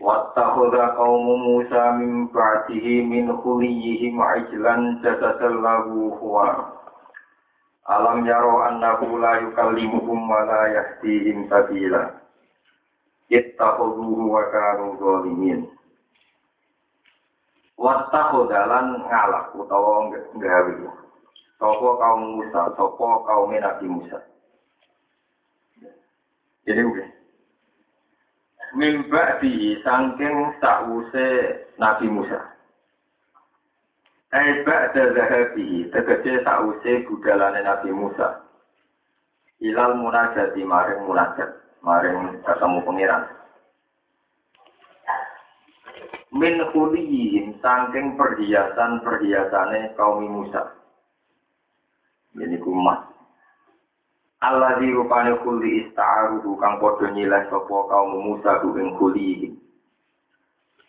وَاتَّخَذَ قَوْمُ مُوسَى مِنْ بَعْدِهِ مِنْ خُلِيِّهِمْ عِجْلًا جَسَدًا لَهُ خُوَارٌ أَلَمْ يَرَوْا أَنَّهُ لَا يُكَلِّمُهُمْ وَلَا يَهْدِيهِمْ سَبِيلًا اتَّخَذُوهُ وَكَانُوا ظَالِمِينَ وَاتَّخَذَ لَنْ غَلَقُ nggawe. Sopo kaum Musa, sopo kaum Nabi Musa. Jadi udah. Mimba di saking sakwuse Nabi Musa. Eba zahabi tegese sakwuse budalane Nabi Musa. Ilal munajati maring munajat, maring ketemu pangeran. Min khuliyihim saking perhiasan-perhiasane kaum Musa. Ini kumat. Allah di rupane kuli ista'aruhu kang podo nyileh sopo kaum Musa hu ing kuli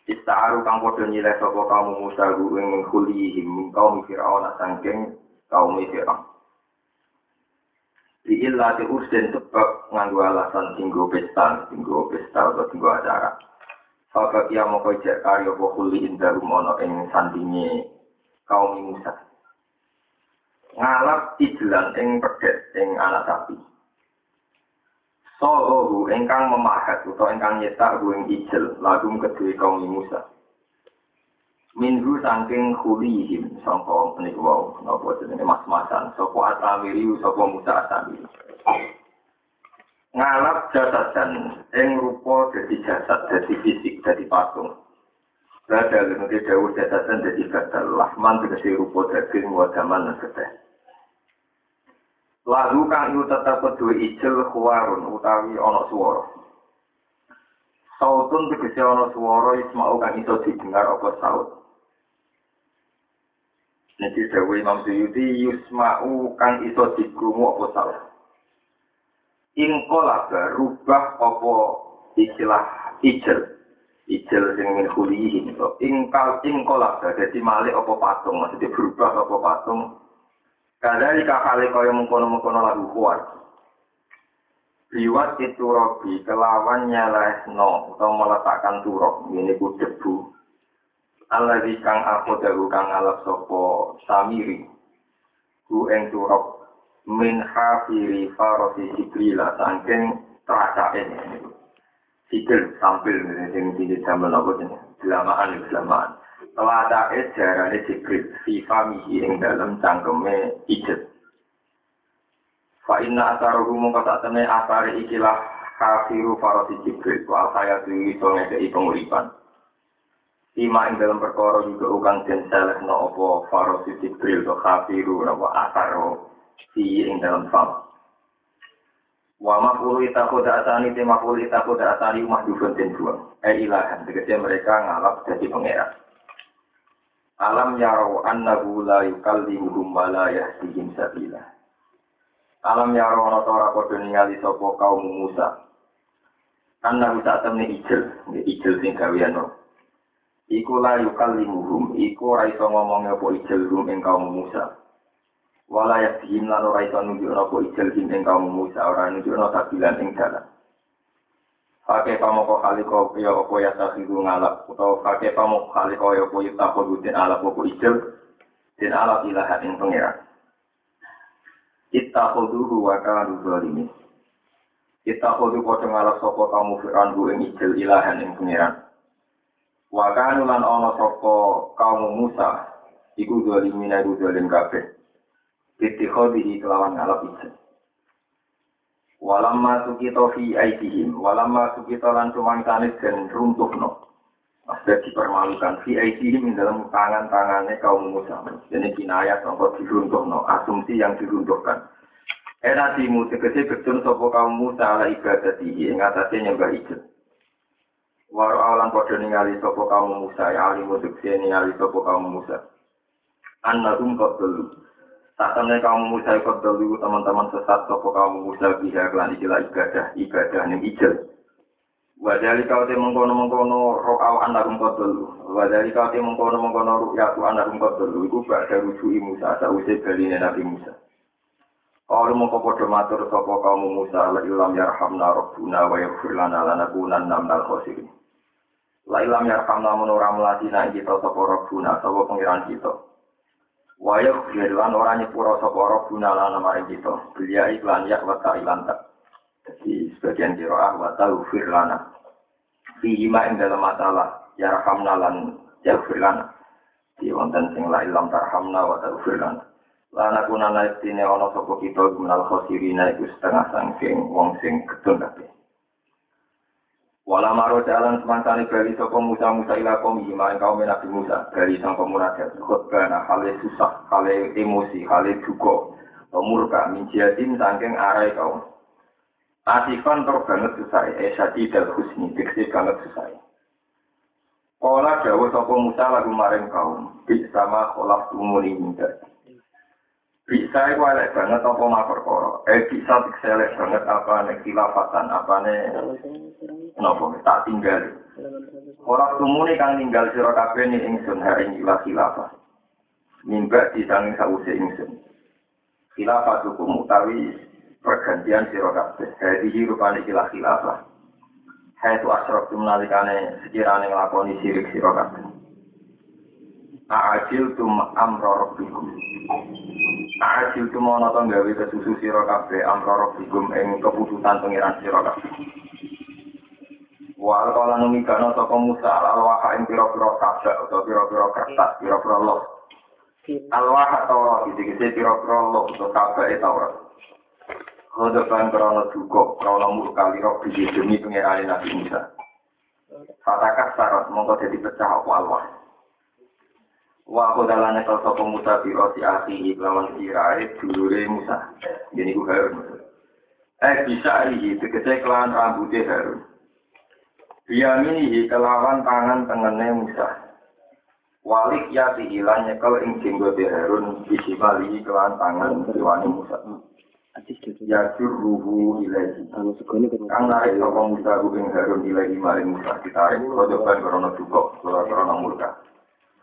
Ista'aru kang podo nyileh sopo kaum Musa hu ing kuli min kaum Fir'aun sangking kaum Fir'aun. Di illa di nganggu alasan tinggu pesta, tinggu pesta atau tinggu acara. Fakak ia mau kojek karyo kuli indarum ono ing sandingi kaum Musa ngalap ijlan ing pedet ing anak sapi. Sohohu ingkang memahat atau ingkang nyetak ing ijel lagum kedua kaum Musa. Minhu saking khulihim sangka menik wau napa jenenge mas-masan sapa asamiri sapa Musa asamiri. Ngalap jasadan ing rupa dadi jasad dadi fisik dadi patung. Rada lenge dawuh catatan dadi kata Lahman tegesi rupa daging wa zaman lan keteh. Lagu kang iku tetep kudu ijel khuarun utawi ana swara. Sautun tegesi ana swara ismau kang iso didengar apa saut. Nanti dawuh Imam Suyuti yusma'u kang iso digrungu apa saut. Ingkola rubah apa istilah ijel. Ijel sing kulihin. Ingkal ingkola dadi malik apa patung. Maksudnya berubah apa patung. Kadari kakale kaya mengkono-mengkono lagu kuat. Liwat itu robi kelawan nyalehno atau meletakkan turok ini ku debu. Allah kang aku dahu kang alap sopo samiri. Ku eng turok min hafiri farosi sibrila sangking terasa ini. Sikil sampil sing zaman apa ini? Selamaan, selamaan. Telatake jarane Jibril Fifa mihi ing dalam cangkeme ijet Fa inna asaruhu mongko temene asare ikilah kafiru farosi Jibril wa saya tuwi iso ngekei penguripan Ima ing dalam perkara juga ukang den no opo farosi Jibril to kafiru napa asaro si ing dalam fam Wa mafulu itaku da'atani te mafulu itaku da'atani mahdufun den buang Eh ilahan, tegesi mereka ngalap jadi pengeran Alam yarau annahu la yukallimuhum wa la yahdihim sabila. Alam yarau ana ora padha ningali sapa kaum Musa. Annahu tak temne ijel, ijel sing gawean Iku la yukallimuhum, iku ora iso ngomong apa ijel rum ing kaum Musa. Wala yahdihim lan ora iso nunjukno apa ijel ing kaum Musa, ora nunjukno sabilan ing dalan. Pakai pamoko kali kau ya opo ya takidu ngalap atau pakai pamoko kali kau ya opo ya takut den alap opo ijel den alap ilahat yang pengiran. Kita koduhu wa kanu zalimin. Kita kodu kau ngalap sopo kamu firan bu ing ijel ilahan yang pengiran. Wa kanu lan kamu Musa iku zalimin iku zalim kabeh. Istikhodi kelawan ngalap ijel. Walamma sukito fi aidihim, walamma sukito lan tanis dan runtuh no. Sudah dipermalukan fi aidihim dalam tangan-tangannya kaum Musa. Jadi kinayat atau diruntuh no, asumsi yang diruntuhkan. Era timu tegese betul sopo kaum Musa ala ibadatihi ing atasnya nyembah ijel. Waro alam padha ningali sapa kaum Musa ya ali mudhek ningali sapa kaum Musa. Annahum qadlu. Sakjane kaum Musa qadlu teman-teman sesat sapa kaum Musa biha lan ikilah ibadah ibadah ning ijel. Wadali kau te mengkono mengkono rokaw annahum qadlu. Wadali kau te mengkono mengkono rukyatu annahum qadlu. Iku bakda rujuki Musa sause baline Nabi Musa. Kalau mau kau matur sapa kaum Musa la ilam yarhamna rabbuna wa yaghfir lana lanakunanna minal khosirin. Lailam yarham namun orang melatih kita sapa robbuna sapa pengiran kita. Wayuk lan orang nyepuro sapa robbuna lan maring kita. Belia iklan ya wa ilan tak. Jadi sebagian kiroah wa taufir lana. Fihima ing dalam masalah yarhamna lan yaghfir lana. Di wonten sing la ilam tarhamna wa taufir lana. Lana kunana istine ana sapa kita gumenal khosirina iku setengah sangking wong sing ketun kabeh. Wala maro jalan semangsane bali sapa Musa Musa ila kaum iman kaum Nabi Musa bali sang pemunajat khotbana hale susah hale emosi hale duka. Murka minjiatin saking arai kaum Asifan tor banget susah eh sadi dal husni diksi banget susah. Kala dawa sapa Musa lagu maring kaum bi sama kholaf tumuni minta bisa itu elek banget apa mah perkara. Eh bisa elek banget apa nih khilafatan, apa nih nopo tak tinggal. Orang tumuni kang tinggal sira kabeh ning ingsun hari ing ilah khilafah. Mimba disanging sause ingsun. Khilafah hukum utawi pergantian sira kabeh. Hadi rupane ilah khilafah. Hai tu asraf nalikane sekirane nglakoni sirik sira kabeh. A'ajil tum amra rabbikum. Ajil tumono to gawe kesusu sira kabeh amrara bikum ing keputusan pangeran sira kabeh. Wal kala numigano saka Musa al-waha ing pira-pira kabeh utawa pira-pira kertas, pira-pira loh. Al-waha iki kese pira-pira loh utawa kabeh Taurat. Khodoban krono duka, krono murka liro biji demi pangeran Nabi Musa. Fatakas sarot mongko dadi pecah apa al-wah. Wa aku kal sapa Musa bi roti akhi lawan sirae dulure Musa. Jadi ku Harun. Eh bisa iki tegese kelan rambutnya Harun. Biyamini kelawan tangan tengene Musa. Walik ya hilang nyekel ing jenggote Harun bisi bali kelan tangan kiwani Musa. Ya ruhu ilahi. Kang narik sapa Musa ing Harun ilahi maring Musa ditarik kodokan krana duka, krana murka.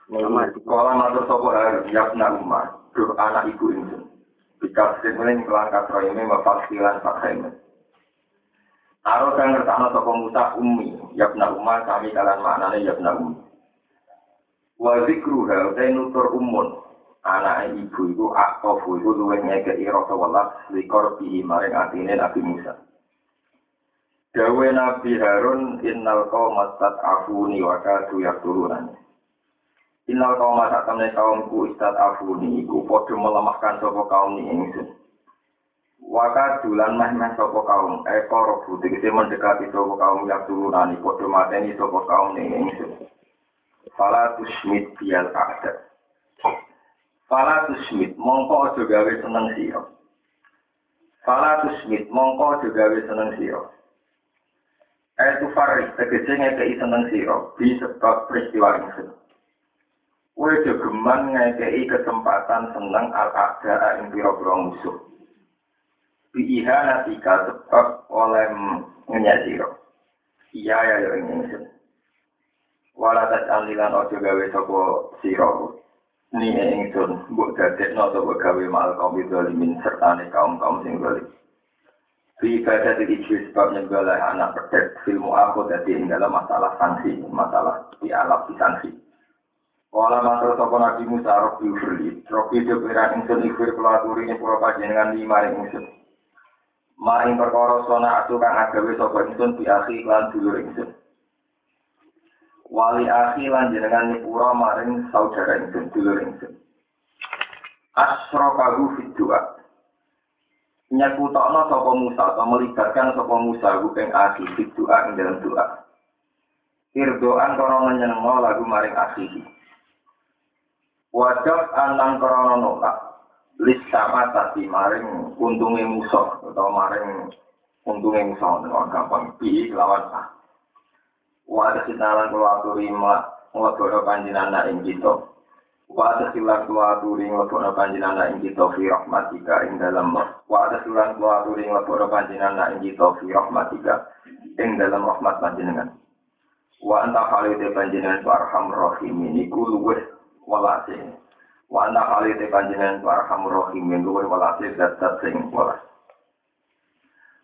Kala matur sapa hari yakna umar, duh anak ibu ingsun. Bika semening kelangkat roime mafasilan fakhaimen. Aro kang ngertakno sapa Musa ummi, yakna umar kami kalan maknane yakna ummi. Wa zikruha utai nutur umun, anak ibu iku aktofu iku luwih ngekei rasa welas likor bihi maring atine Nabi Musa. Dawe Nabi Harun innal qawmat afuni wa kadu. Inal kaum masak temne kaumku istat afuni iku podo melemahkan sopo kaum ni ingsun. Waka dulan meh meh sopo kaum eko robu tegese mendekati sopo kaum yang turunani podo mateni sopo kaum ni ingsun. Fala tusmit bial ada. Fala tusmit mongko aja gawe seneng sira. Fala tusmit mongko aja gawe seneng sira. Eh tu faris tegese ngekei seneng sira bi peristiwa ingsun. Kue jogeman ngekei kesempatan seneng al-ada ing pira-pira musuh. Biiha natika sebab oleh ngenyasiro. Iya ya ya ing ingsun. Wala alilan ojo gawe sapa sira. Ni ingsun mbok dadekno sapa gawe mal kaum zalimin sertane kaum-kaum sing zalim. Fi ibadah di sebab nyembelih anak pedek filmu aku ing dalam masalah sanksi, masalah di alam di sanksi. Kala matur sapa Nabi Musa Rabbi Ufri, Rabbi Jabira ingsun ikhwir kulaturi ini pura panjenengan lima ingsun. Maring perkara sona atu kang agawe sapa ingsun bi akhi lan dulur ingsun. Wali akhi lan jenengan nyepura maring saudara ingsun dulur ingsun. Asrokahu fit doa. Nyakutokno sapa Musa atau melibatkan sapa Musa ku ing akhi fit doa ing dalam doa. Irdoan kono nyenengno lagu maring akhihi. Wajab anang krono nolak sama tadi maring untungnya musuh atau maring untungnya musuh dengan gampang bi lawan a. Wa ada sinalan kula aturi nglakono panjenengan ing kita. Wa ada silan kula aturi nglakono panjenengan ing kita fi rahmatika ing dalam wa ada silan kula aturi nglakono panjenengan ing kita fi rahmatika ing dalam rahmat panjenengan. Wa anta khalide panjenengan wa arhamur rahimin iku luwih walase. Wa anta khalide panjenengan wa arhamur rahimin luwih walase zat-zat sing welas.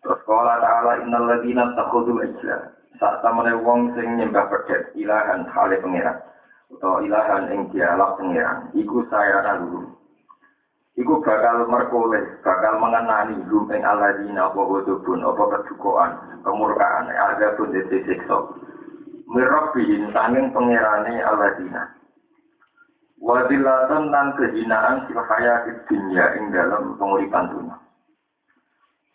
Terus kala ta'ala innal ladina takhudul ijla. Saat tamane wong sing nyembah pedet ilahan hale pangeran utawa ilahan ing dialog pangeran iku saya dulu iku bakal merkoleh bakal mengenani hum ing aladina apa bodobun apa kedukaan kemurkaan ada pun dadi siksa. Mirabbihin sanging pangerane aladina wadilatan dan kehinaan sing hayat dunia ing dalam penguripan dunia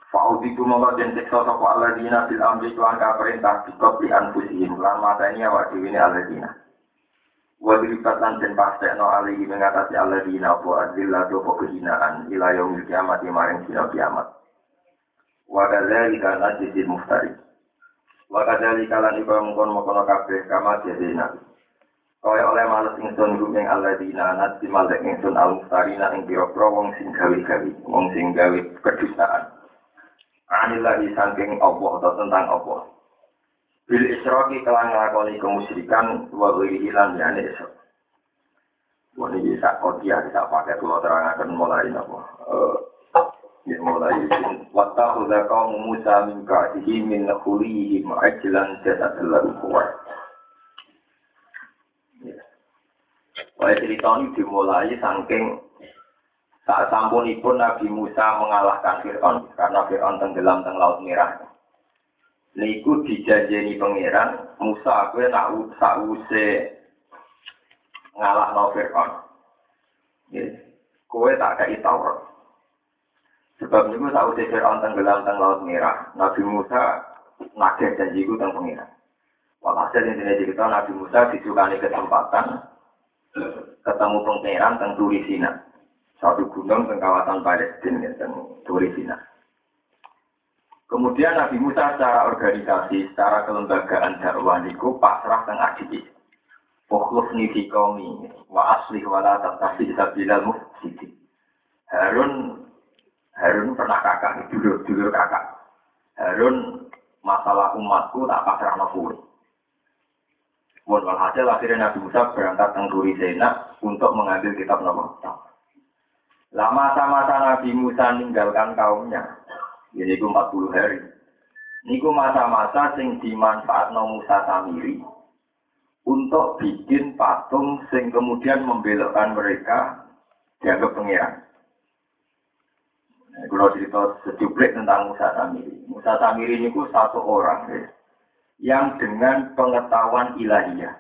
Fa'udiku mongko den siksa sapa alladzina fil amri kelan perintah bikot di anfusihim lan mateni awak dhewe ne alladzina. Wa diribat lan den pastekno alihi mengatasi alladzina apa adzillah do kehinaan ila yaumil kiamat maring dina kiamat. Wa kadzalika najzil muftari. Wa kadzalika lan iku mungkon kabeh kama jadina. Kaya oleh males ingsun rumeng alladzina nati malek ingsun al-muftarina ing pira-pira wong sing gawe-gawe, wong sing gawe kedustaan. anillahi saking Allah atau tentang Allah. Bil isroki kelang ngelakoni kemusyrikan wa ghairi lan yani isrok. Wah ini bisa kodia, bisa pakai pulau terangkan mulai apa. Ya mulai Wata udah kau Musa min ka'dihi min khulihim ajlan jasad lahu kuat. Wah cerita ini dimulai saking saat sampunipun Nabi Musa mengalahkan Fir'aun karena Fir'aun tenggelam teng Laut Merah. Niku dijanjeni pangeran Musa kowe nak sause ngalah no Fir'aun. Kowe tak kei Taurat. Sebab niku sause Fir'aun tenggelam teng Laut Merah. Nabi Musa nagih janjiku teng pangeran. Walhasil intinya cerita Nabi Musa disukani kesempatan ketemu pangeran teng Turisina satu gunung di kawasan Palestina ya, dan Turisina. Kemudian Nabi Musa secara organisasi, secara kelembagaan dakwah niku pasrah teng adik. Fokus niki kaumi wa asli wala sabilal mufsidi. Harun Harun pernah kakak, dulu dulu kakak. Harun masalah umatku tak pasrah nafuri. Mohon walhasil akhirnya Nabi Musa berangkat ke Turisina untuk mengambil kitab Nabi lah masa-masa Nabi Musa meninggalkan kaumnya, ini ku 40 hari. Niku masa-masa sing dimanfaat Musa Samiri untuk bikin patung sing kemudian membelokkan mereka dianggap pengiran. Nah, kalau cerita sejumlah tentang Musa Samiri. Musa Samiri ini satu orang ya, yang dengan pengetahuan ilahiyah.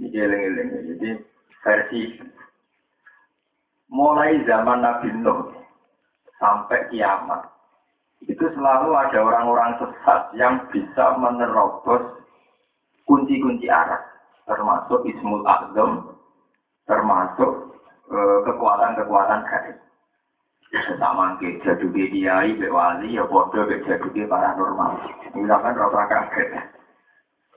Ini Jadi versi mulai zaman Nabi Nuh sampai kiamat itu selalu ada orang-orang sesat yang bisa menerobos kunci-kunci arah termasuk Ismul Azam termasuk eh, kekuatan-kekuatan gaib sama ke jadu kiai be wali ya bodoh be jadu paranormal. Misalkan rasa kaget.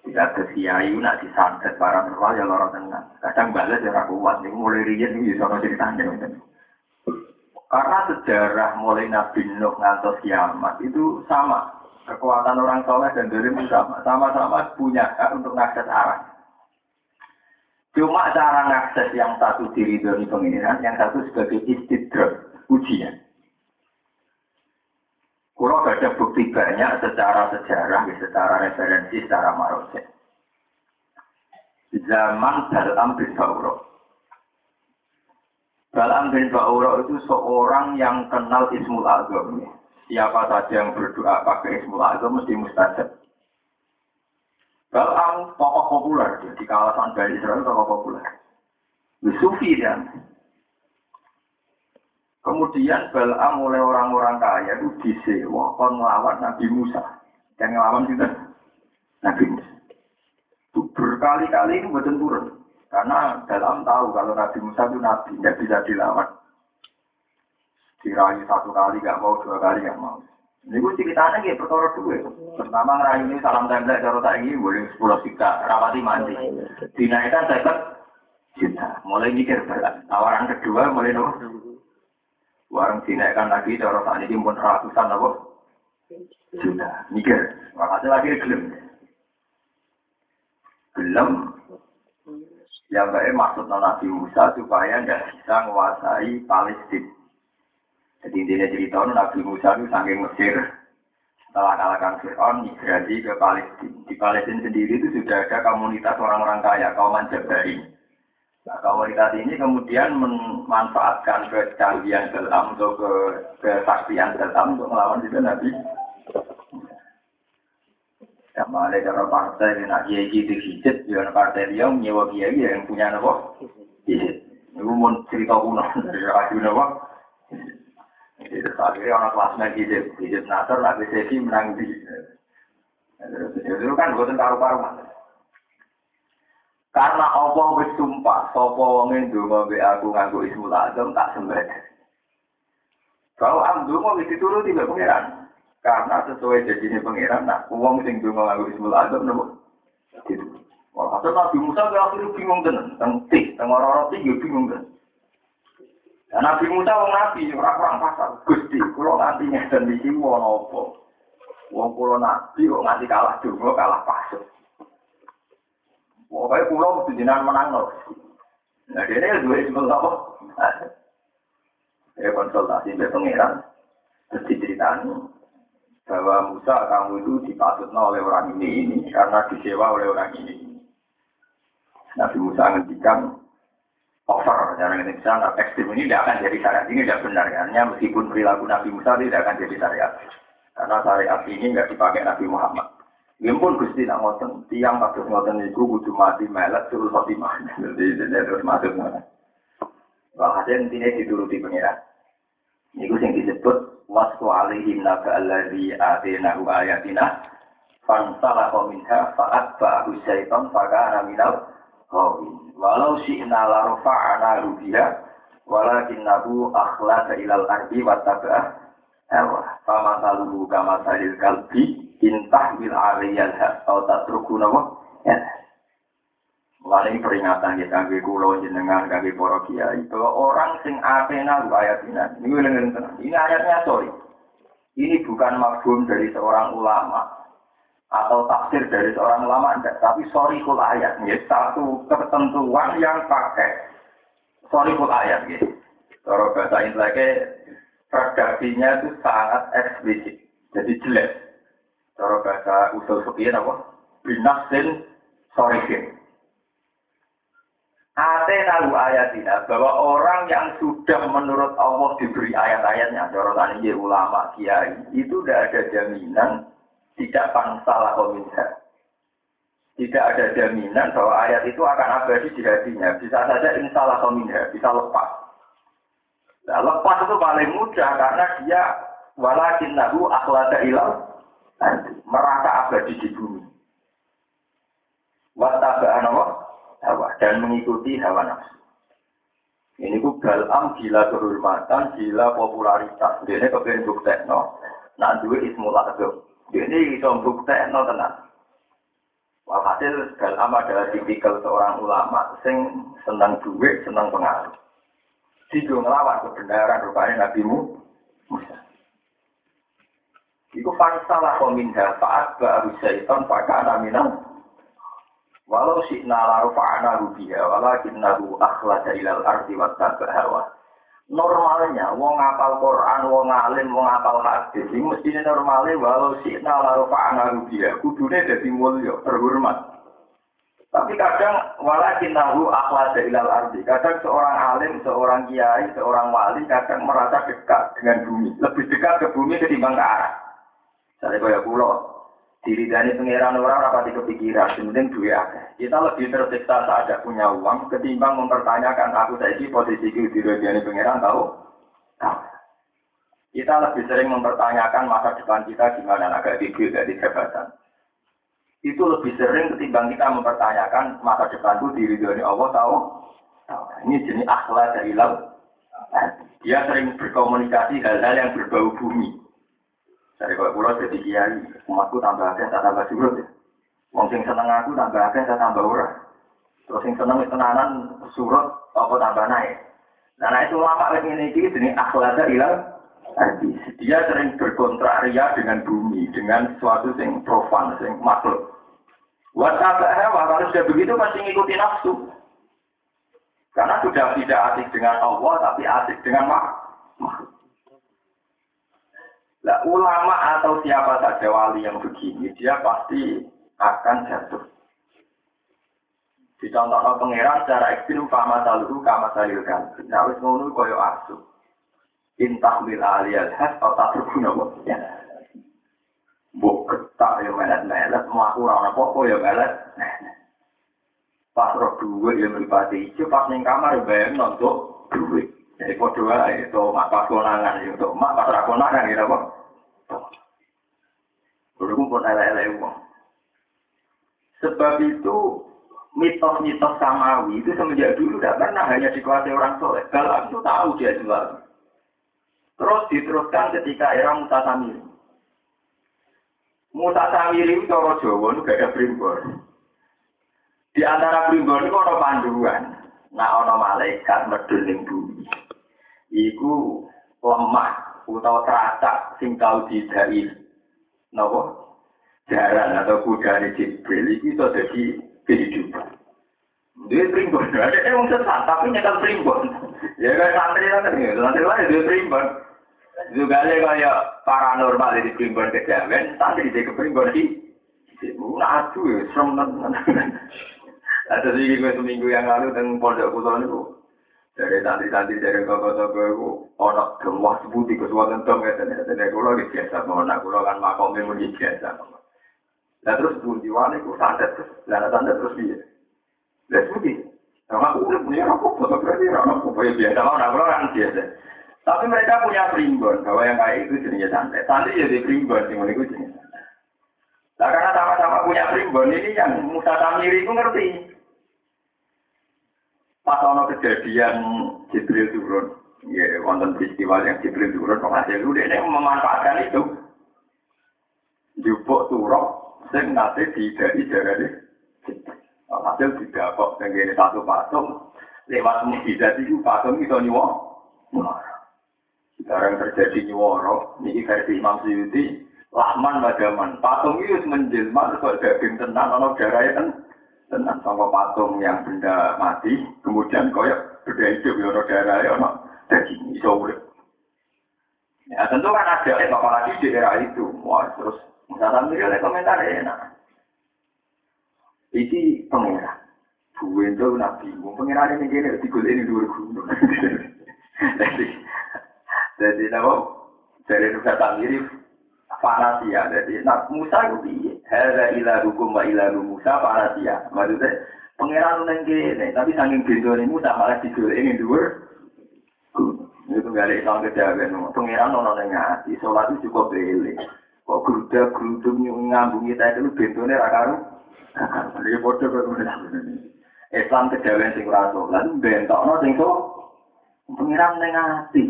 Tidak ke kiai nak disantet paranormal ya lorong tenang kadang balas ya ragu kuat nih mulai riyen nih bisa ceritanya karena sejarah mulai Nabi Nuh ngantos kiamat itu sama. Kekuatan orang soleh dan dari sama. Sama-sama punya hak untuk mengakses arah. Cuma cara mengakses yang satu diri dari pengiran yang satu sebagai istidrak ujian Kulo ada bukti banyak secara sejarah, secara referensi, secara marose zaman Balam bin Ba'uro. Balam bin Ba'uro itu seorang yang kenal Ismul Azam. Siapa saja yang berdoa pakai Ismul Azam mesti mustajab. Balam tokoh populer di kawasan Bani Israel tokoh populer. Sufi dan Kemudian Balam oleh orang-orang kaya itu disewa kon melawan Nabi Musa. Yang ngelawan juga Nabi Musa berkali-kali itu buatan turun. Karena dalam tahu kalau Nabi Musa itu Nabi, tidak bisa dilawan. Dirayu satu kali gak mau, dua kali gak mau. Ini gue ceritanya kayak perkara duit. Pertama ngerayu ini salam tempel cara tak ini boleh sepuluh juta, rapati mandi. Dinaikkan saya juta, mulai mikir berat. Tawaran kedua mulai nopo. Warung dinaikkan lagi cara tak ini pun ratusan nopo. Juta, mikir. Makasih lagi gelem. Gelem. Yang baik maksud Nabi Musa supaya tidak bisa menguasai Palestina. Jadi intinya cerita Nabi Musa itu saking Mesir setelah kalahkan Fir'aun migrasi ke Palestina. Di Palestina sendiri itu sudah ada komunitas orang-orang kaya, kaum Jabari. Nah, komunitas ini kemudian memanfaatkan kecanggihan dalam untuk ke kesaktian dalam untuk melawan itu Nabi. Sama ada cara partai yang nak kiai itu hijit, jangan partai dia menyewa kiai yang punya nopo. Hijit. Ini mau cerita kuno dari Rasul nopo. Jadi akhirnya orang kelas naik hidup, hidup nasar, nabi sesi menang di. Itu kan bukan karu-karuan. Karena Allah wis sumpah, sapa wong ndonga mbek aku nganggo ismul azam tak sembah. Kalau am ndonga wis dituruti mbek pangeran. Karena sesuai janjine pangeran, nah wong sing ndonga nganggo ismul azam nopo? Gitu. Wah, Nabi Musa akhirnya bingung tenan, teng tik, teng ora-ora bingung tenan. Dan Nabi Musa wong nabi ora kurang pasar. Gusti, kula nganti ngeten iki wono apa? Wong kula nabi kok nganti kalah donga kalah pasar. Pokoknya mesti jenengan menang. Nah, dia dua itu apa? Ya konsultasi dengan pangeran. Terus diceritani bahwa Musa kamu itu dipatutnya oleh orang ini ini karena disewa oleh orang ini. Nabi Musa ngendikan over cara Indonesia nah, ekstrim ini tidak akan jadi syariat ini tidak benar karena meskipun perilaku Nabi Musa tidak akan jadi syariat karena syariat ini nggak dipakai Nabi Muhammad Pun Gusti nak ngoten, tiang kados ngoten itu kudu mati melet terus mati mana. Jadi terus masuk mana. Walhasil intinya dituruti pengiran. Ini yang disebut wasku alihim naga alladhi atenahu ayatina fansalah minha fa'at ba'ahu syaitan fa'ana minal Walau syi'na la rafa'ana rubiya walakinnahu akhlasa ilal ardi wa tabah hawa. Fama saluhu kama salil kalbi intah bil aliyal atau tatruku nawa. Ya. Peringatan kita kangge kulo jenengan kangge para kiai bahwa orang sing atena lu ayatina. Ini Ini ayatnya sorry. Ini bukan mafhum dari seorang ulama, atau tafsir dari seorang ulama enggak, tapi sorry kul ayat, ya, satu ketentuan yang pakai sorry kul ayat, gitu. Kalau bahasa Inggrisnya redaksinya itu sangat eksplisit, jadi jelas. Kalau bahasa usul fikih apa? Binasin sorihin. Ate tahu ayatina bahwa orang yang sudah menurut Allah diberi ayat-ayatnya, dorotan ini ulama kiai itu tidak ada jaminan tidak pangsalah kominha. Tidak ada jaminan bahwa ayat itu akan abadi di hatinya. Bisa saja insalah kominha, bisa lepas. Nah, lepas itu paling mudah karena dia walakin nahu akhlada ilal merasa abadi di bumi. Wattaba'an hawa dan mengikuti hawa nafsu. Ini ku balam gila kehormatan, gila popularitas. Ini kepengen bukti, no. Nah, dua ismul azam. Ini bisa bukti no tenang. Walhasil dalam adalah tipikal seorang ulama sing senang duit, senang pengaruh. Dia ngelawan kebenaran rupanya Nabi Musa. Iku fansalah kominha fa'at ba'aru syaitan fa'kana minal Walau syi'na laru fa'ana rubiha walakin nahu akhlada ilal ardi wa hawa normalnya wong ngapal Quran, wong alim, wong ngapal hadis, ini mestinya normalnya walau si nalaru fa'ana dia, kudune jadi mulia, terhormat. Tapi kadang walakin nahu akhlak ilal ardi. Kadang seorang alim, seorang kiai, seorang wali kadang merasa dekat dengan bumi, lebih dekat ke bumi ketimbang ke arah. Saya kaya pulau, diri dari pangeran orang rapati kepikiran, penting duit akeh. Kita lebih tersiksa saat ada punya uang ketimbang mempertanyakan aku saiki posisi di dari pangeran tahu? Tahu. Kita lebih sering mempertanyakan masa depan kita gimana agak tinggi dari jabatan. Itu lebih sering ketimbang kita mempertanyakan masa depanku diri dari Allah tahu? Tahu. Ini jenis akhlak dari laut. Dia sering berkomunikasi hal-hal yang berbau bumi. Dari kalau pulau jadi kiai, umatku tambah akeh, tak tambah surut ya. Wong sing seneng aku tambah akeh, tak tambah ora. Terus sing seneng tenanan surut, apa tambah naik. Nah, nah itu lama lagi ini ini akhlada ilah hadis. Dia sering berkontraria dengan bumi, dengan sesuatu yang profan, yang makhluk. Wasabah kalau sudah begitu pasti ngikuti nafsu. Karena sudah tidak asik dengan Allah, tapi asik dengan makhluk. Nah, ulama atau siapa saja wali yang begini, dia pasti akan jatuh. Dicontohkan pangeran secara ekstrim, kama saluhu, kama salilkan. Nah, wis ngono koyo asu. Intah mil aliyal has, atau tak terguna ya. Buk ketak ya melet-melet, melaku rana popo ya melet. Pas roh duit yang beripati hijau, pas ning kamar ya bayang nonton duit. Jadi podo itu mak pas konangan itu mak pas konangan gitu apa? Dulu pun ele-ele uang. Sebab itu mitos-mitos samawi itu semenjak dulu tidak pernah hanya dikuasai orang soleh. Kalau itu tahu dia jual. Terus diteruskan ketika era Musa Samiri. Musa Samiri itu orang Jawa itu gak ada primbon. Di antara primbon itu ada panduan. Nah, ada malaikat medul bumi. Iku lemah utawa teracak sing tau didai. Napa? Jaran atau kuda di Jibril itu iso dadi kehidupan. Dia primbon, ada yang sesat tapi nyetel primbon. Ya kayak santri lah kan, santri lah dia primbon. Juga ada kayak paranormal di primbon kejawen, santri di primbon di Nah, aduh, ya, serem Ada sih gue seminggu yang lalu dengan pondok pulau itu dari santri-santri dari toko-toko itu orang gemah sebuti kesuatan dong ya dan dan kulo di biasa mau nak kulo kan makomnya muni biasa Nah terus bunyi wani ku santet terus, lah santet terus dia. Lah sebuti. Sama aku udah punya rokok, fotografi rokok, ya biasa lah, orang orang biasa. Tapi mereka punya primbon bahwa yang kayak itu jenisnya santet. Santet jadi primbon, sih itu jenis. Nah karena sama-sama punya primbon ini yang Musa Tamiri itu ngerti. Pas ono kejadian Jibril turun, ya wonten peristiwa yang Jibril turun, penghasil itu dia memanfaatkan itu. Jupuk turok, sing nate didai darane. Hasil tidak kok tenggene satu patung, lewat mukjizat itu patung itu nyuwok. Sekarang terjadi nyuworo, ini versi Imam Suyuti, Lahman Madaman. Patung itu menjelma, terus daging tenang, ono darahnya kan tenang sama patung yang benda mati, kemudian koyok benda hidup ya darah ya ono daging iso urip. Ya tentu kan ada eh, apalagi di era itu. Wah, terus misalnya mikir oleh komentar enak. Iki pengira. Buwe itu nabi, pengira ini gini, digul ini dua gunung. Jadi, jadi apa? Dari Nusa Tanggiri, fanasia. Jadi, nah, Musa itu piye? Hada ila hukum wa ila Musa fanasia. Maksudnya, pangeran neng kene, tapi saking bendone Musa malah digolek ini dhuwur. Itu gak ada Islam kejawen. Pangeran ono neng ati, sholat itu cukup beli. Kok geruda gerudung ngambungi kita itu bendone ra karo. Jadi foto Islam kejawen sing ora sholat, bentokno sing so. Pangeran neng ati.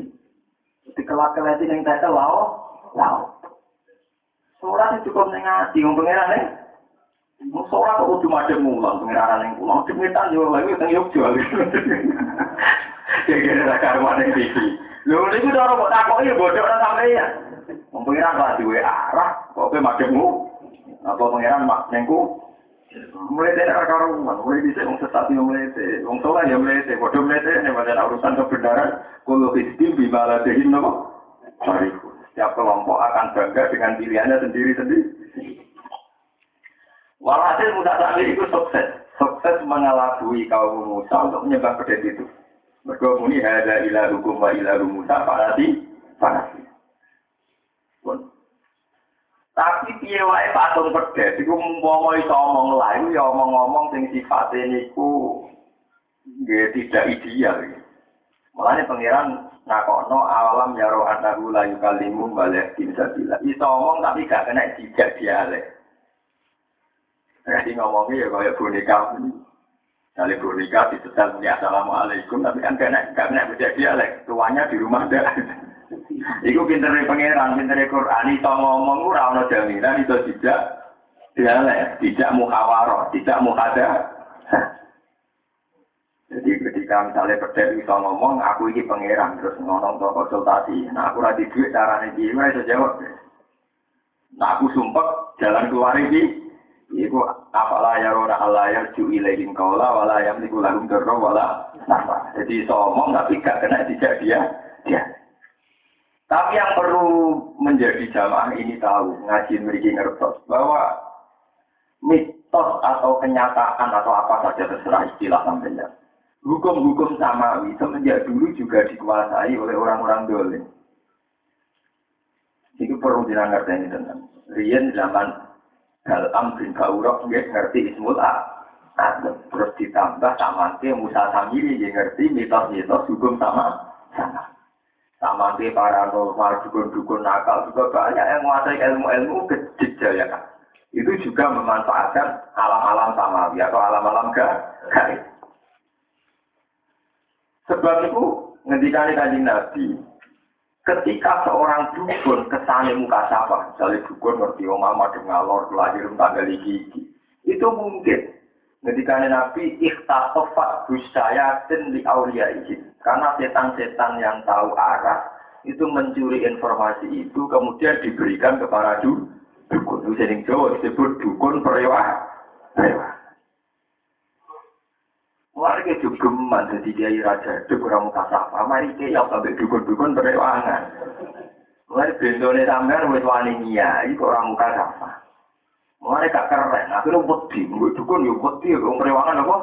Dikelak-kelati ning tetel lao, lao. Sholat itu cukup ning ati wong pangeran ning. Mau sholat kok kudu madhep mulang pangeran ning pulau. Demitan yo lagi teng Yogyakarta. Ya kira ra karuan ning TV. Lho niku cara kok takoki ya bodho ora sampeyan. Wong pangeran kok duwe arah kok kowe madhepmu. Apa pangeran mak nengku mulai dari akar rumah, mulai bisa wong sesat yang mulai wong soleh yang mulai bodoh mulai ini pada urusan kebenaran, kalau histim bimala dehin nopo, Setiap kelompok akan bangga dengan pilihannya sendiri-sendiri. Walhasil Musa Samir itu sukses. Sukses mengelabui kaum Musa untuk menyembah pedet itu. Mereka muni hada ila hukum wa ila Musa parati parati. Tapi piye wae patung pedet iku umpama iso omong lain ya omong-omong sing sifate niku nggih tidak ideal. Mulane pangeran nakono alam ya roh anahu la yukalimu balik bisa bila. Iso ngomong tapi gak kena dijak dialek. Jadi ngomongnya ya kayak boneka. Kali boneka disetel punya assalamualaikum tapi kan kena gak kena dijak dialek. Tuanya di rumah dah. Iku pintere pangeran, pintere Quran, itu ngomong ora ana jaminan itu tidak dialek, tidak muhawarah, tidak muhada. Ketika misalnya pedek bisa ngomong, aku ini pangeran terus ngomong ke konsultasi. Nah aku rati duit caranya gimana bisa jawab. Nah aku sumpah jalan keluar ini. Iku rona Allah ya ju ilaihim kaula wala yang niku lagu terro wala apa. Jadi somong tapi gak kena tidak dia dia. Tapi yang perlu menjadi jamaah ini tahu ngaji memiliki ngertos bahwa mitos atau kenyataan atau apa saja terserah istilah sampai Hukum-hukum samawi semenjak dulu juga dikuasai oleh orang-orang dolim. Itu perlu dinangar ini tentang. Rian zaman dalam bin Baurok nggak ngerti ismul A. Terus ditambah sama ke Musa Samiri dia ngerti mitos-mitos hukum sama sama. Sama ke paranormal, dukun-dukun nakal juga banyak yang menguasai ilmu-ilmu kejaya kan. Itu juga memanfaatkan alam-alam samawi atau alam-alam gaib. Sebab itu ngendikane kanjeng Nabi, ketika seorang dukun kesane muka sapa, misalnya dukun ngerti om mama ngalor lahir tanggal gigi, itu mungkin ngendikane Nabi ikhtasofat busayatin di aulia izin. Karena setan-setan yang tahu arah itu mencuri informasi itu kemudian diberikan kepada dukun. Itu sering Jawa disebut dukun perewah. Warga geman jadi kiai raja itu kurang mutasafah. Mari kiai apa sampai dukun-dukun berewangan. Mulai bentone sampean wis wani itu orang muka safa. Mulai gak keren, akhirnya wedi, gue dukun yo wedi, wong berewangan apa?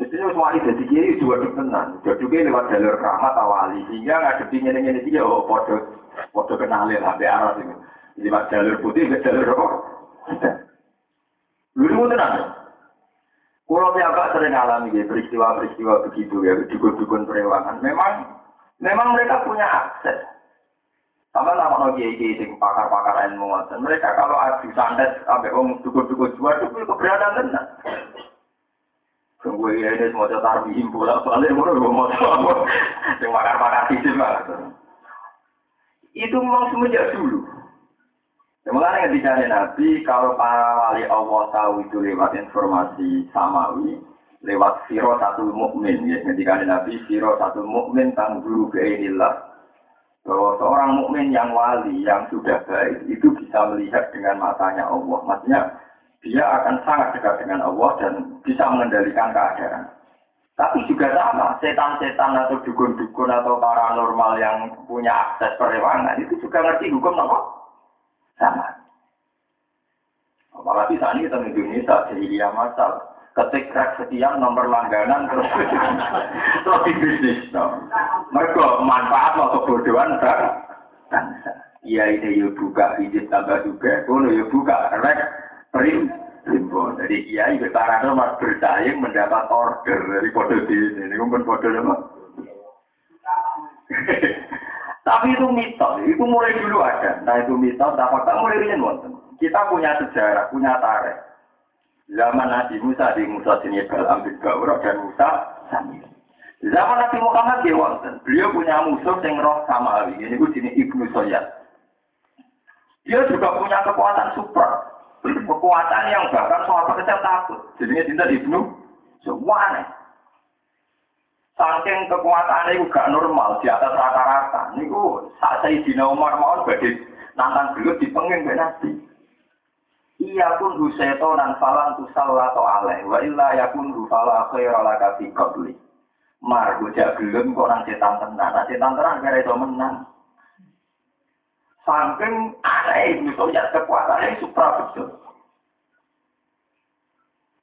Mestinya wis wani jadi kiai dua tenan. Kiai lewat jalur rahmat awali, sehingga ngadepi ngene-ngene iki oh padha padha kenalin sampai arah ini. Lewat jalur putih ke jalur apa? Lu tenan. Kalau agak sering alami ya, peristiwa-peristiwa begitu ya, dukun-dukun perewangan. Memang memang mereka punya akses. Sama nama lagi kiai sing pakar-pakar ilmu ngoten. Mereka kalau adu santet sampai om dukun-dukun jual itu keberatan tenan. Tunggu ya ini semua cetar bihim bola balik mulu gue mau tahu. Yang pakar-pakar sistem Itu memang semenjak dulu. Semuanya ketika Nabi, kalau para wali Allah tahu itu lewat informasi samawi, lewat siro satu mukmin ya. Ketika Nabi siro satu mukmin tangguru keinilah. Bahwa seorang mukmin yang wali, yang sudah baik, itu bisa melihat dengan matanya Allah. Maksudnya, dia akan sangat dekat dengan Allah dan bisa mengendalikan keadaan. Tapi juga sama, setan-setan atau dukun-dukun atau paranormal yang punya akses perewangan, itu juga ngerti hukum Allah sama. Apalagi saat ini tentang Indonesia, jadi masal. Ketik crack sekian nomor langganan terus terus di bisnis. Mereka manfaat atau kebodohan kan? Iya ini yuk buka izin tambah juga, kono yuk buka rek prim limbo. Jadi iya itu karena mas bersaing mendapat order dari kode ini. Ini kan kode apa? Tapi itu mitos, itu mulai dulu ada. Nah itu mitos, fakta mulai rian wonten. Kita punya sejarah, punya tarikh. Zaman Nabi Musa di Musa sini Balam bin Gawrok dan Musa Samir. Zaman Nabi Muhammad di wonten. Beliau punya musuh yang roh sama Ali. Ini gue sini Ibnu Soyad. Dia juga punya kekuatan super. Kekuatan yang bahkan soal kecil takut. Jadinya cinta Ibnu semua aneh. Saking kekuatan itu gak normal di atas rata-rata. Niku saat saya di Umar mau badhe nantang beliau di pengin Nabi. Iya pun huseto dan falan tu salah atau aleh. Wa illa yakun hufala khaira laka fi qabli. Mar bocah gelem kok nang setan tenan. Nah setan tenan kira itu menang. Saking aneh itu ya kekuatannya supra betul.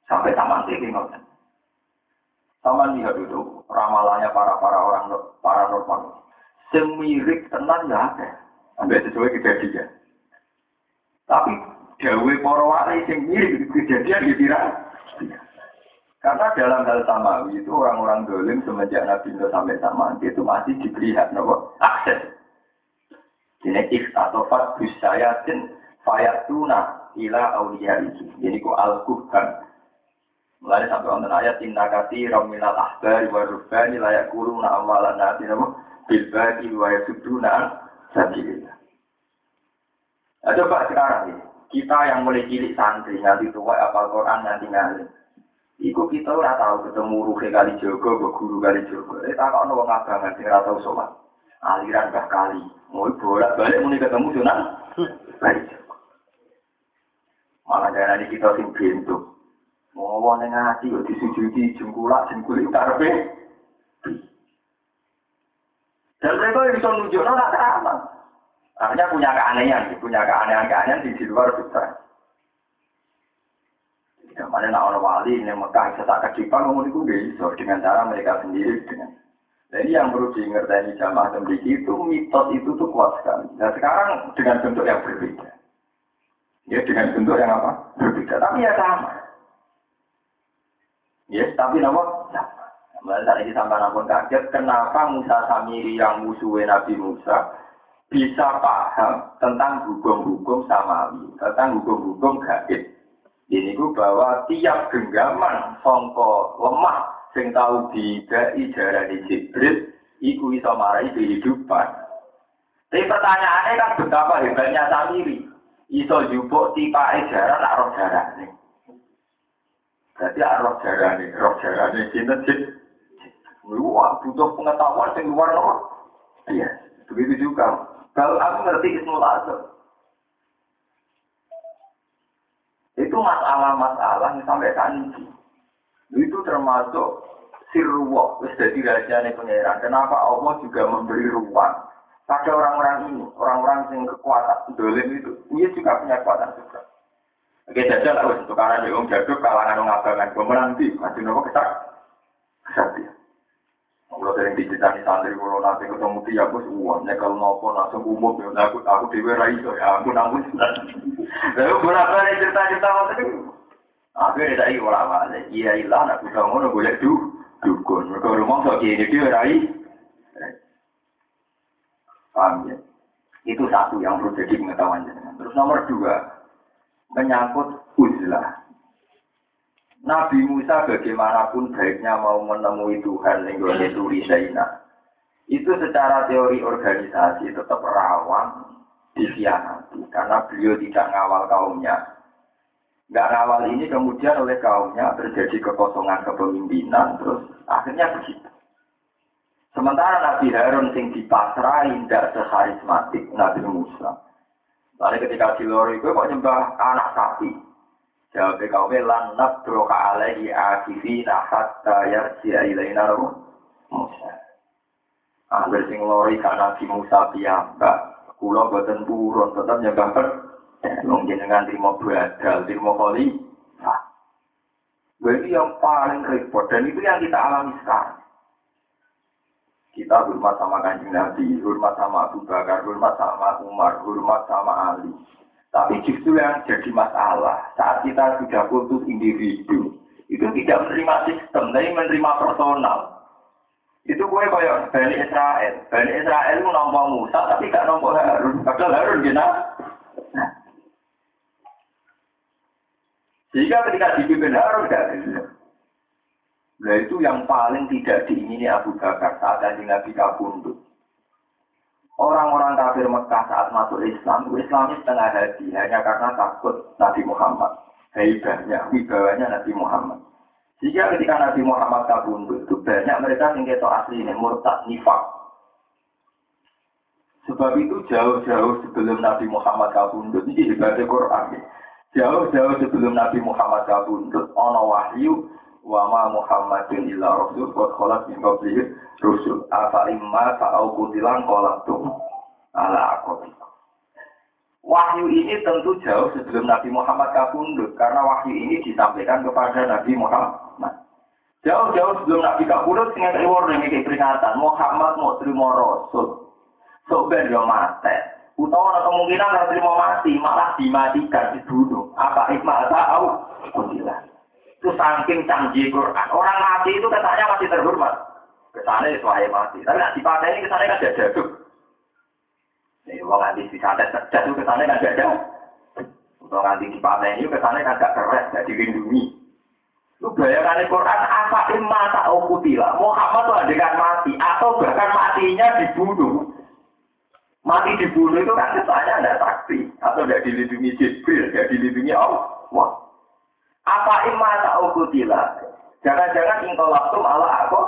Sampai taman tinggi ngoten. Sama lihat dulu ramalannya para para orang para normal. Semirik tenan ya ada. Ambil sesuai kejadian. Tapi dawe para wali mirip kejadian di ya Karena dalam hal samawi itu orang-orang dolim semenjak Nabi Nuh sampai sama itu masih diberi hak nopo akses. Ini atau fatbus sayatin fayatuna ila awliya itu. Jadi ku al-kuhkan Mulai sampai wonten ayat inna kati raminal ahbari wa rubani layak guru na awalan nati nabo bilbadi wa yasuduna sabilillah. Nah, coba sekarang ini, kita yang mulai cilik santri, nanti tua apal Quran, nanti ngalim. Iku kita ora tahu ketemu ruhe kali jogo, guru kali jogo. Eh tak ono wong abangan sing ora tau sholat. Aliran bah kali. Mau bolak balik muni ketemu sunan. Kali jogo. Malah jangan kita sing pintu. Wong ning ati kok disujudi jengkulak jengkul karepe. Dan mereka bisa nunjukno nak sama. Artinya punya keanehan, punya keanehan-keanehan di luar fitrah. Tidak mana nak orang wali ini Mekah sesak kedipan ngomong itu bisa dengan cara mereka sendiri dengan. Jadi yang perlu diingatkan jamaah sendiri itu mitos itu tuh kuat sekali. Nah sekarang dengan bentuk yang berbeda. Ya dengan bentuk yang apa? Berbeda. Tapi ya sama. Ya, tapi nama. Malah ini sampai namun kaget, kenapa Musa Samiri yang musuhnya Nabi Musa bisa paham tentang hukum-hukum samawi, tentang hukum-hukum gaib. Ini ku bahwa tiap genggaman songko lemah sing tahu didai di Jibril iku iso marai kehidupan. Tapi pertanyaannya kan betapa hebatnya Samiri. Iso tipa jarak nak roh jarak nih. Jadi roh jarak nih, roh jarak nih cinta cip. Wah, butuh pengetahuan yang luar luar. Iya, begitu juga. Kalau aku ngerti Ismul Azam, Itu masalah-masalah yang sampai kanji. Itu termasuk sirruwah, wis jadi rahasianya pengeran. Kenapa Allah juga memberi ruang pada orang-orang ini, orang-orang yang kekuatan dolim itu, dia juga punya kekuatan juga. Oke, jajal lah, untuk karena dia om jaduk kalangan orang abangan, gue menanti, masih nopo kesak, kesatian. Kalau sering diceritani santri kalau nanti ketemu dia aku uang kalau nopo langsung umum ya aku aku dewi rai ya aku nangis. Lalu berapa nih cerita cerita waktu itu akhirnya tadi orang mana iya ilah aku kamu nunggu boleh du dukun mereka rumah so ini dia rai. Paham ya? Itu satu yang perlu jadi pengetahuan terus nomor dua menyangkut uzlah Nabi Musa bagaimanapun baiknya mau menemui Tuhan yang turi Zainah. Itu secara teori organisasi tetap rawan dikhianati karena beliau tidak ngawal kaumnya. Gak ngawal ini kemudian oleh kaumnya terjadi kekosongan kepemimpinan terus akhirnya begitu. Sementara Nabi Harun sing dipasrai tidak seharismatik Nabi Musa. Lalu ketika di luar itu kok nyembah anak sapi, Jawab kaum lan nabroka alaihi akifina hatta yarji'a ilaina Musa. Angger sing lori kan Nabi Musa piyambak, kula boten purun tetep nyembah per wong jenengan trimo badal, trimo koli. Nah, ini yang paling repot dan itu yang kita alami sekarang. Kita hormat sama kanjeng Nabi, hormat sama Abu Bakar, hormat sama Umar, hormat sama Ali. Tapi justru yang jadi masalah saat kita sudah putus individu, itu tidak menerima sistem, tapi menerima personal. Itu gue kayak Bani Israel. Bani Israel itu nombor Musa, tapi gak nombor Harun. Padahal Harun gina. Nah. Jika ketika dipimpin Harun gak bisa. Nah itu yang paling tidak diingini Abu Bakar saat Nabi kabundut. Orang-orang kafir Mekah saat masuk Islam, Islam setengah hati hanya karena takut Nabi Muhammad. Hebatnya, wibawanya Nabi Muhammad. Jika ketika Nabi Muhammad kabundut, itu banyak mereka yang keto asli ini, murtad, nifak. Sebab itu jauh-jauh sebelum Nabi Muhammad kabundut, ini hebatnya Quran. Jauh-jauh sebelum Nabi Muhammad kabundut, ono wahyu wa ma Muhammadin illa rasul wa khalat min qablihi rusul afa imma ta'au kutilan qalatum ala aqabi Wahyu ini tentu jauh sebelum Nabi Muhammad kabundut karena wahyu ini disampaikan kepada Nabi Muhammad. Jauh-jauh sebelum Nabi kabundut dengan reward ini peringatan Muhammad mau terima rasul. So ben yo. Utawa ada kemungkinan terima mati, malah dimatikan dibunuh. Apa ikmah tahu? Kutilan. Itu saking canggih Quran. Orang mati itu katanya masih terhormat. Ke sana itu wahai mati. Tapi nggak dipakai ini ke sana kan jaduk. Ini orang nanti disantet jaduk ke sana kan ada. Untuk nanti dipakai ini ke sana kan gak keren, gak dilindungi. Lu bayangan Quran apa mata ukutila. Muhammad itu adegan mati atau bahkan matinya dibunuh. Mati dibunuh itu kan kesannya ada saksi atau tidak dilindungi Jibril, tidak dilindungi Allah. Apa mata ukutila? Jangan-jangan engkau waktu malah aku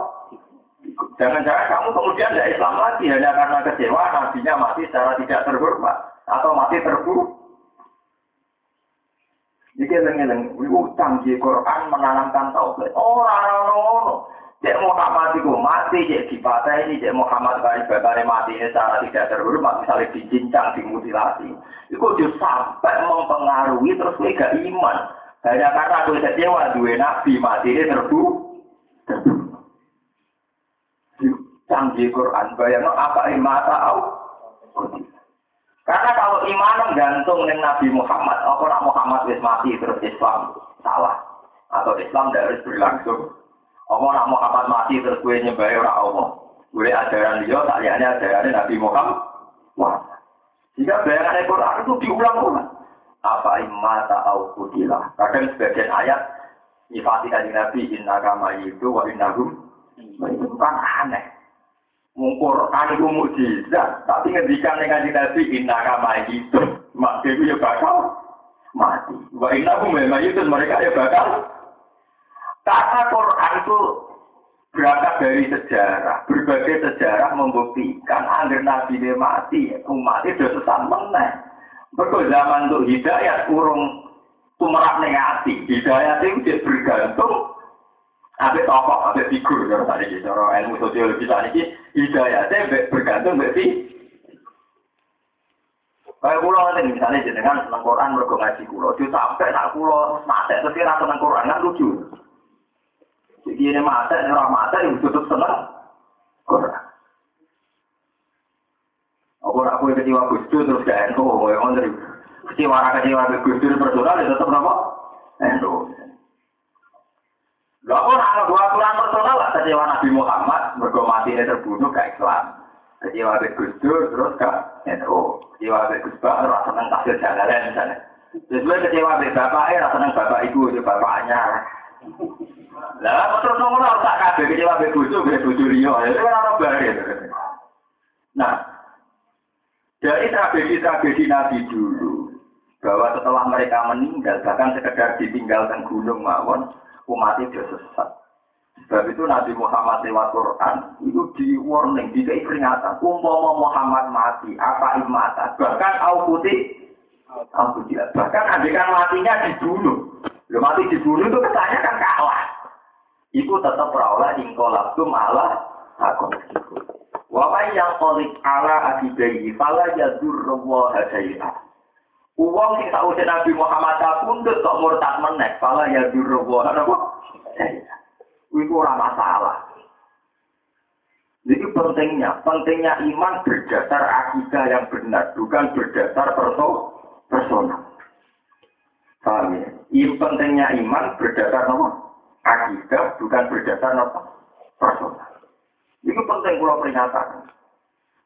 Jangan-jangan kamu kemudian tidak Islam lagi hanya karena kecewa nabinya mati secara tidak terhormat atau mati terburuk. Jadi lengi-lengi, itu canggih Quran menanamkan tauhid. Oh, rano-rano. Cek Muhammad itu mati, cek dipatah ini, cek Muhammad kali bakare mati ini secara tidak terhormat, misalnya dicincang, dimutilasi. Itu justru sampai mempengaruhi terus gak iman. Hanya karena aku kecewa, dua nabi mati ini terburuk. Canggih Quran, bayang apa mata tahu. Karena kalau iman gantung dengan Nabi Muhammad, apa nak Muhammad wis mati terus Islam salah atau Islam tidak harus berlangsung. Apa nak Muhammad mati terus gue nyembah orang Allah. Gue ajaran dia, tak lihatnya ajaran Nabi Muhammad. Wah, jika bayangan Quran itu diulang-ulang. Apa imata au kutilah. Kadang sebagian ayat nyifati kaji Nabi inna kama itu wa innahum itu kan aneh. Mungkur itu mujizat, tapi ngendikan dengan nabi inna kama itu, maka itu ya bakal mati. Wa inna memang itu mereka ya bakal. Kata Quran itu berangkat dari sejarah, berbagai sejarah membuktikan agar nabi dia mati, umat itu sesat menang. Berko zaman untuk hidayat urung tumerak negatif, hidayat itu bergantung ada tokoh, ada figur, kalau tadi gitu, ilmu sosiologi tadi, hidayatnya bergantung berarti. Kayak pulau nanti misalnya jenengan seneng Quran mergo ngaji pulau, itu sampai nak pulau mata tapi rasa Quran kan lucu. Jadi ini mata, ini orang yang tutup seneng Quran. Aku aku kecewa Gus Dur terus gak endo, mau yang kecewa kecewa Gus Dur personal ya tetap apa? Endo. Gak anak dua aturan personal lah kecewa Nabi Muhammad, mergo mati ini terbunuh gak Islam. Kecewa ke terus ke NU. Kecewa ke Gus Bak, rasa seneng jalanan misalnya. Terus gue kecewa ke bapaknya, rasa seneng bapak ibu, itu bapaknya. Lah, terus harus tak kabeh kecewa ke ke bucu Rio. Itu kan orang baru. Nah, dari tragedi-tragedi Nabi dulu, bahwa setelah mereka meninggal, bahkan sekedar ditinggalkan gunung mawon, umat itu sesat. Sebab itu Nabi Muhammad lewat Quran itu di warning, di peringatan. Umpama Muhammad mati, apa imata, bahkan au putih, au putih. Bahkan adegan matinya dibunuh. Lo mati dibunuh itu kesannya kan kalah. Iku tetap berawal ingkolabtum Allah aku Wahai yang kolik ala akibai, fala yadur wa hadai'ah. Uang sing tak usah Nabi Muhammad pundut kok murtad menek, pala ya durwa apa? Itu ora masalah. Jadi pentingnya, pentingnya iman berdasar akidah yang benar, bukan berdasar perso personal. Paham ya? Pentingnya iman berdasar apa? Akidah, bukan berdasar apa? Personal. Itu penting kalau peringatan.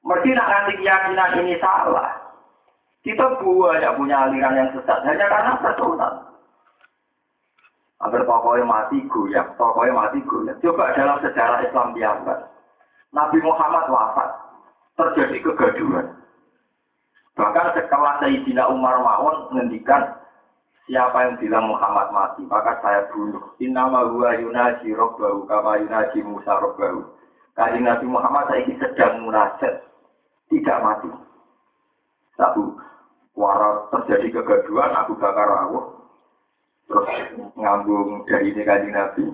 Mesti nak nanti keyakinan ini salah, kita banyak punya aliran yang sesat hanya karena personal. Agar tokohnya mati goyang, tokohnya mati goyang. Coba dalam sejarah Islam biasa, Nabi Muhammad wafat, terjadi kegaduhan. Bahkan setelah Sayyidina Umar Ma'un menghentikan siapa yang bilang Muhammad mati, maka saya bunuh. Innama huwa yunaji robbahu kama yunaji Musa robbahu. Kajian Nabi Muhammad saya sedang munajat, tidak mati. Satu, Wara terjadi kegaduhan, aku bakar rawuh. Terus ngambung dari ini kaji Nabi.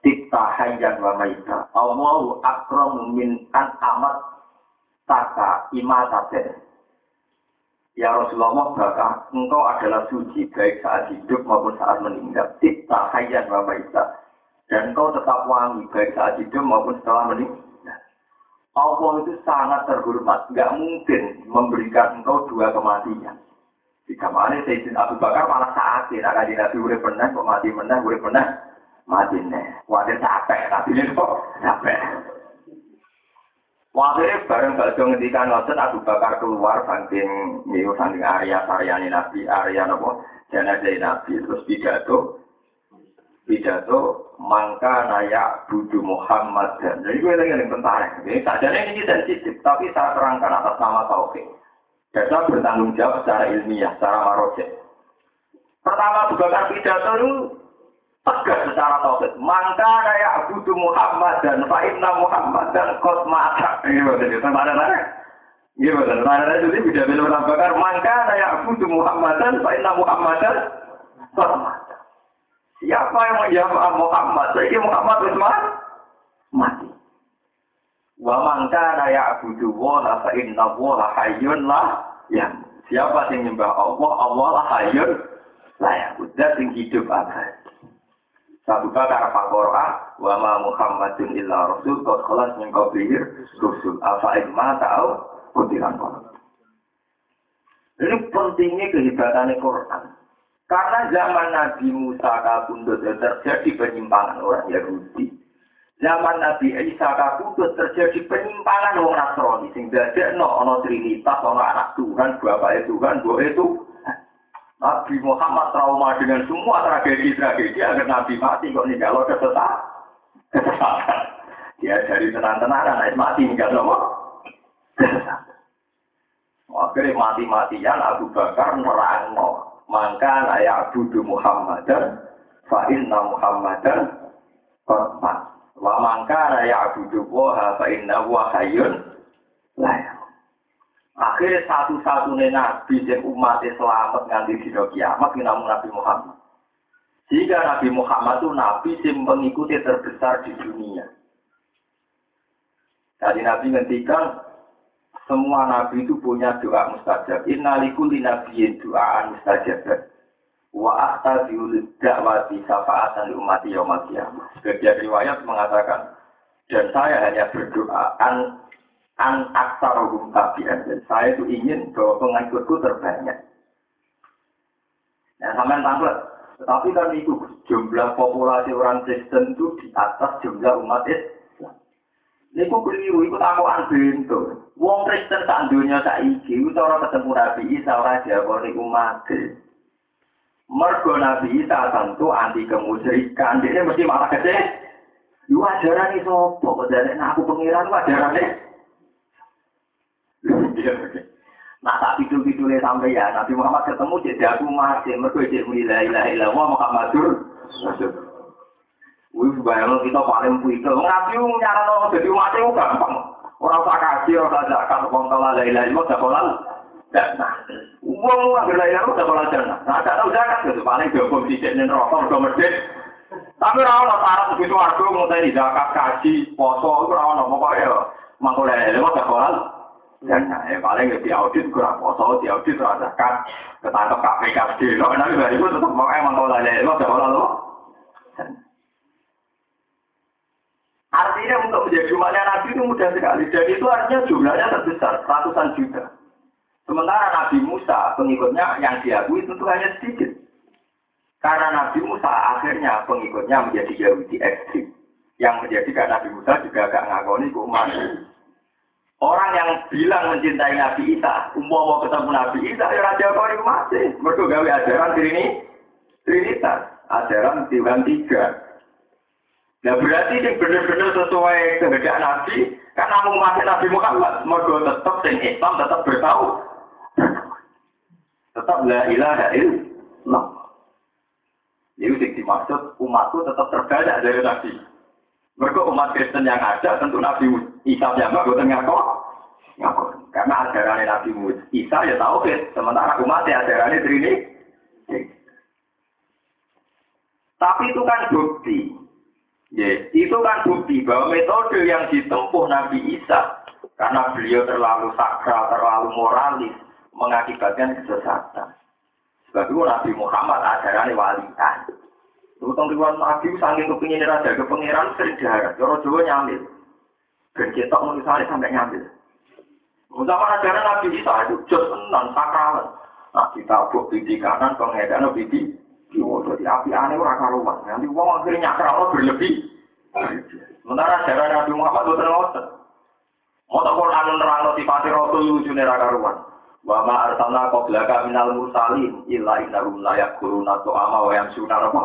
Tikta hayyan wa maita. Allahu akramu min an amat taka imataten. Ya Rasulullah bakal engkau adalah suci baik saat hidup maupun saat meninggal. Tikta hayyan wa maita. Dan engkau tetap wangi baik saat hidup maupun setelah meninggal. Allah itu sangat terhormat, nggak mungkin memberikan engkau dua kematian. Jika mana Sayyidina Abu Bakar malah saat ini, nak Nabi udah pernah, kok mati pernah, udah pernah, mati nih. Wadah capek, tapi ini kok capek. Waktu bareng bakso ngendikan ngoten Abu Bakar keluar saking niku saking area Saryani Nabi, area nopo jenazah Nabi terus pidato. Pidato mangka naya budu Muhammad. Dan jadi gue lagi yang tentara ini saja ini sensitif tapi saya terangkan atas nama tauhid. Dan saya bertanggung jawab secara ilmiah secara marojet. Pertama juga pidato itu tegas secara tauhid. Mangka naya budu Muhammad dan fa'inna Muhammad dan kot mata ini betul. Mana Iya betul, tentara itu bisa bilang bakar. Mangka naya budu Muhammad dan fa'inna Muhammad dan kot mata Siapa yang menjawab Muhammad? Jadi Muhammad itu mati. Wa man kana ya'budu wa fa inna wa hayyun la ya. Siapa yang menyembah Allah, Allah lah hayyun la ya. Udah sing hidup apa? Satu kata apa Quran, wa ma Muhammadun illa rasul qad khalas min qablihi rusul. Afa ma ta'au kutiran Ini pentingnya kehebatannya Quran. Karena zaman Nabi Musa kabundut terjadi penyimpangan orang Yahudi. Zaman Nabi Isa kabundut terjadi penyimpangan orang Nasrani. Sehingga ada no ono Trinitas, ono anak Tuhan, bapak Tuhan, bahwa itu Nabi Muhammad trauma dengan semua tragedi-tragedi agar Nabi mati kok nih kalau kesesatan. Dia dari tenang-tenang naik mati nggak sama kesesatan. Akhirnya mati-matian Abu Bakar nerangno maka layak budu Muhammadan fa inna Muhammadan qad wa mangka layak budu wa fa inna wa hayyun layak Akhirnya satu-satunya nabi yang umat selamat nganti di kiamat namun Nabi Muhammad. Jika Nabi Muhammad itu nabi yang mengikuti terbesar di dunia. Tadi Nabi ngendikan semua nabi itu punya doa mustajab. Innalikuli nabiyin doaan mustajab. Wa akhtaziul dakwati safa'atan umati yaumal qiyamah. Sebagian riwayat mengatakan, dan saya hanya berdoa an an aksarohum tabi'an. Dan saya itu ingin bahwa pengikutku terbanyak. Nah, sampai tampil. Tetapi kan itu jumlah populasi orang Kristen itu di atas jumlah umat Islam. Niku keliru, ikut takokan bentuk. Wong Kristen sak dunia saiki utawa ketemu Nabi Isa ora diakoni umat. Mergo Nabi Isa tentu anti kemusyrikan. Dia mesti malah gede. Yu ajaran itu apa? Dari aku pengiran ajaran Nah tak itu itu sampai ya Nabi Muhammad ketemu jadi aku masih mergo jadi mulai ilaha illallah Muhammadur Rasulullah. Wih, bayang kita paling puikel. Nabi nyaran jadi umat itu gampang. Orang tak kasih, orang tak zakat, orang tak lalai lalai, mau. Nah, uang uang tak kolal jana. Nah, tak tahu zakat itu paling gabung tidak nih rokok, udah. Tapi rawon syarat begitu aku mau tadi zakat kaji, poso itu rawon pokoknya mangkul lalai lalai, mau tak kolal. Dan ya paling di audit kurang poso, di audit kurang zakat, ketangkep KPK di lo, nanti dari tetap mau emang kalau lalai lalai, mau lo. Artinya untuk menjadi umatnya Nabi itu mudah sekali. Dan itu artinya jumlahnya terbesar, ratusan juta. Sementara Nabi Musa, pengikutnya yang diakui tentu hanya sedikit. Karena Nabi Musa akhirnya pengikutnya menjadi Yahudi ekstrim. Yang menjadikan Nabi Musa juga agak ngakoni ke umat. Orang yang bilang mencintai Nabi Isa, umum mau ketemu Nabi Isa, ya raja ini masih. Mereka gawe ajaran ini, Trinitas, ajaran Tuhan tiga. Nah berarti ini benar-benar sesuai kehendak Nabi, karena mau mati Nabi Muhammad, semoga tetap sing Islam tetap bertahu, tetap la ilaha illallah. Ini yang dimaksud umatku tetap terbanyak dari Nabi. Mereka umat Kristen yang ada tentu Nabi Isa yang bagus ngaku, ngaku. Karena ajaran Nabi Isa ya tahu sementara umat ya ajarannya Trini. Tapi itu kan bukti Ya, itu kan bukti bahwa metode yang ditempuh Nabi Isa karena beliau terlalu sakral, terlalu moralis, mengakibatkan kesesatan. Sebab itu Nabi Muhammad ajarannya walian. Utang riwan Nabi saking kepingin raja ke pangeran sering darat, Joro Jawa nyambil. Dan kita misalnya sampai nyambil. Zaman ajaran Nabi Isa itu jos tenan sakralan. Nah, kita bukti di kanan, pengedan bibi Yo, jadi api aneh orang karuan. Nanti uang akhirnya nyakral berlebih. Sementara jalan Nabi Muhammad itu ngotot. Mau Quran nerang sifat Rasul lucu neraka karuan. Wa ma arsalna qablaka minal mursalin illa innahum la yaquluna tu'ama wa yamsuna apa.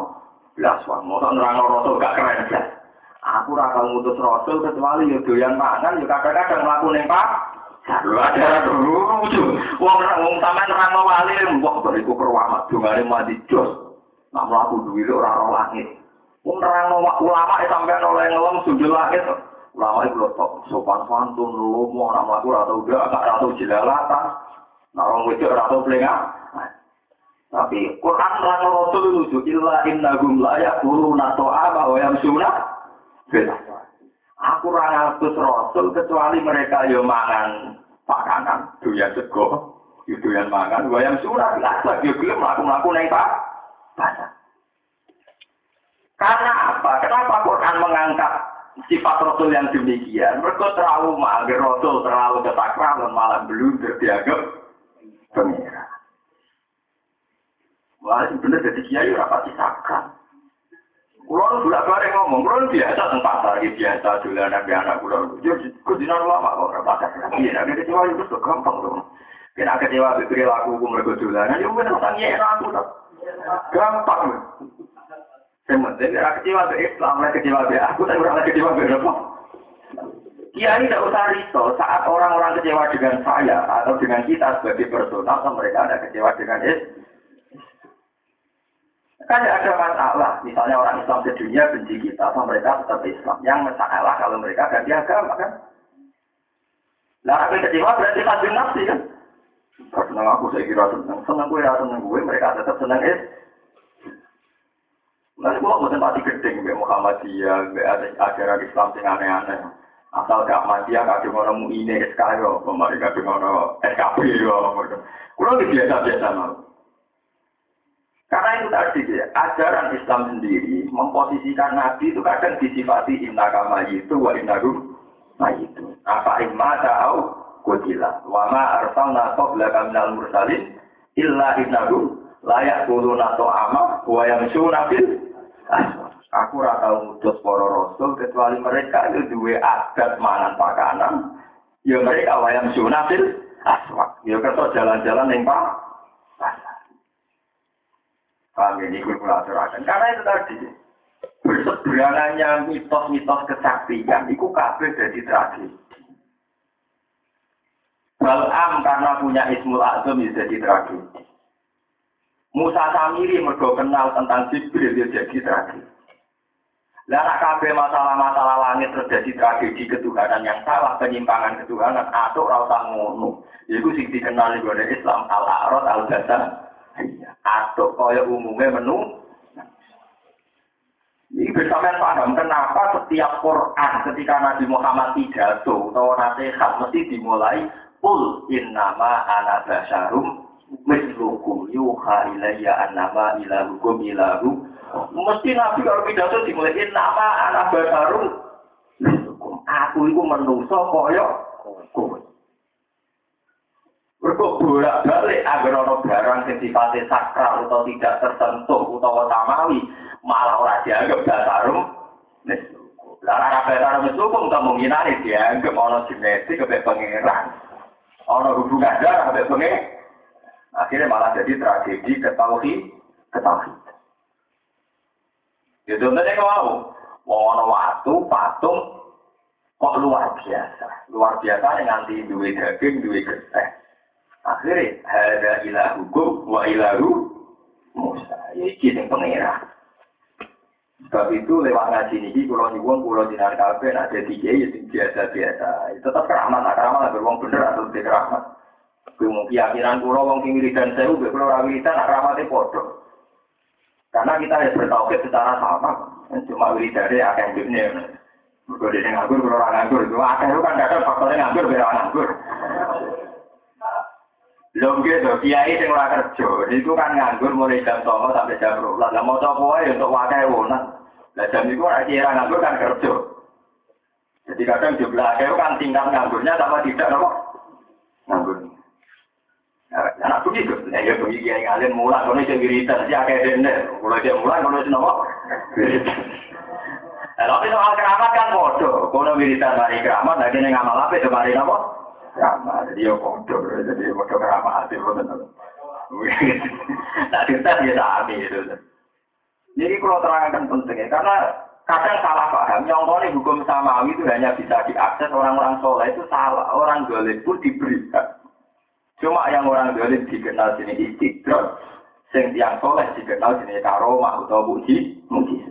Belas wah, mau nerang rasul gak keren ya. Aku raka ngutus rasul kecuali yo doyan mangan yo kadang-kadang mlaku ning pak. Lalu ada dulu. Wong wong sampean nerang wali mbok bariku perwamat dongane mati jos. Nak mlaku duwe ora ora langit. Wong nerang ulama e sampean oleh ngelem sujud langit. Ulama itu top sopan santun lomo nak mlaku ora tau gak gak tau jelalatan. Nak wong wedok ora tau Tapi Quran lan Rasul lucu illa innahum la yaquluna ta'ama wa yamsuna Aku ora ngatus Rasul kecuali mereka yo mangan pakanan, doyan sego, yo doyan mangan, wa yamsuna biasa yo gelem mlaku-mlaku ning pak. Karena apa? Kenapa Quran mengangkat sifat Rasul yang demikian? Mereka terlalu mager Rasul terlalu ketakralan malah belum dianggap pengira. Wah, bener jadi kiai ora pati sakral. Kulon bolak balik ngomong, kulon biasa tentang pasar, biasa dulu anak anak kulon. Jadi kudinan lama kok ora pasar. Iya, ada kecewa itu gampang loh. Kena kecewa pikir laku gue mereka dolanan, ya bener tanya aku tak. Gampang. Yang penting kecewa ke Islam, kecewa ke aku, tapi orang kecewa ke apa? Tidak usah risau saat orang-orang kecewa dengan saya atau dengan kita sebagai personal, mereka ada kecewa dengan Islam. Kan ada masalah, misalnya orang Islam di dunia benci kita, atau mereka tetap Islam. Yang masalah kalau mereka ganti agama kan. Nah, kecewa berarti tajam nafsi kan. Senang aku saya kira senang, senang gue ya senang gue, mereka tetap senang is. Nanti gue mau mati gedeng, mbak Muhammadiyah, mbak ajaran Islam yang aneh-aneh. Asal gak mati ya, gak cuma nemu ini SK yo, mereka cuma nemu SKP yo. Kurang biasa-biasa mau. Karena itu tadi ya, ajaran Islam sendiri memposisikan Nabi itu kadang disifati inna kama itu wa inna nah itu. Apa imma ta'au kutila. Wa ma arsalna qablaka minal mursalin illa innahu layak kuluna to'ama wa yamsuna fil Aku ora tau ngutus para rasul kecuali mereka itu duwe adat mangan pakanan. Ya mereka wayang sunafil aswak. Ya kerso jalan-jalan ning pak Paham ini kula. Karena itu tadi berseberangannya mitos-mitos kesaktian itu kabeh jadi tragedi. Balam karena punya Ismul Azam ya jadi tragedi. Musa Samiri mergo kenal tentang Jibril ya jadi tragedi. Lah kabeh masalah-masalah langit terjadi tragedi ketuhanan yang salah, penyimpangan ketuhanan atau rasa ngono. Iku sing dikenal di Islam al-A'rad al-Basan atau kaya umumnya menu. Ini bersama paham kenapa setiap Quran ketika Nabi Muhammad pidato atau nasihat mesti dimulai Ul innama ana basarum mislukum yuha ilayya annama ilahukum ilahu Mesti Nabi kalau pidato dimulai innama ana basarum mislukum Aku itu menungso koyok kowe Mereka bolak balik agar orang barang yang sifatnya sakral atau tidak tertentu atau samawi malah orang dianggap dasarum mesuku. Lalu orang dasarum mesuku kemungkinan ini dianggap orang genetik ke pengiran. Orang hubungan darah ke pengiran. Akhirnya malah jadi tragedi ketauhi ketauhi. Ya contohnya kalau mau waktu patung kok luar biasa. Luar biasa dengan nanti duwe daging, duwe geteh. Akhirnya ada ilah hukum wa ilahu Musa. Ya iki sing pengira. Sebab itu lewat ngaji ini, kalau nyuwun, kalau dinar kafe, ada tiga ya biasa-biasa. Tetap keramat, nah keramat lah beruang bener atau tidak keramat. Gue keyakinan kulo wong sing wiridan saya, gue kulo ora wiridan, nak keramatnya bodoh. Karena kita harus bertauhid secara sama. Cuma wiridan dia akan hidupnya. Gue dia nganggur, kulo orang nganggur. Gue akhirnya kan kadang faktornya nganggur, biar nganggur. Lho gitu, kiai sing ora kerja, itu kan nganggur mulai jam 09.00 sampai jam 12. Lah mau coba wae untuk wakai wonan. Lah jam itu ora kira nganggur kan kerja. Jadi kadang jumlah akeh kan tingkat nganggurnya sama tidak nopo. Nganggur. Nah, begitu, nah, ya begitu kiai ngalim mulai kalau itu wiridan si akeh dene, mulai dia mulai kalau itu nopo. Tapi soal keramat kan bodoh, kalau wiridan dari keramat, lagi ngamal apa itu mari nopo. Ramah, jadi ya kodoh, jadi ramah hati, betul. Nah, kita dia sami itu. Jadi kalau terangkan pentingnya, karena kadang salah paham. Nyongkoni hukum samawi itu hanya bisa diakses orang-orang soleh itu salah. Orang dolim pun diberikan. Cuma yang orang dolim dikenal sini istiqrot, sing yang soleh dikenal sini karomah atau muji, muji.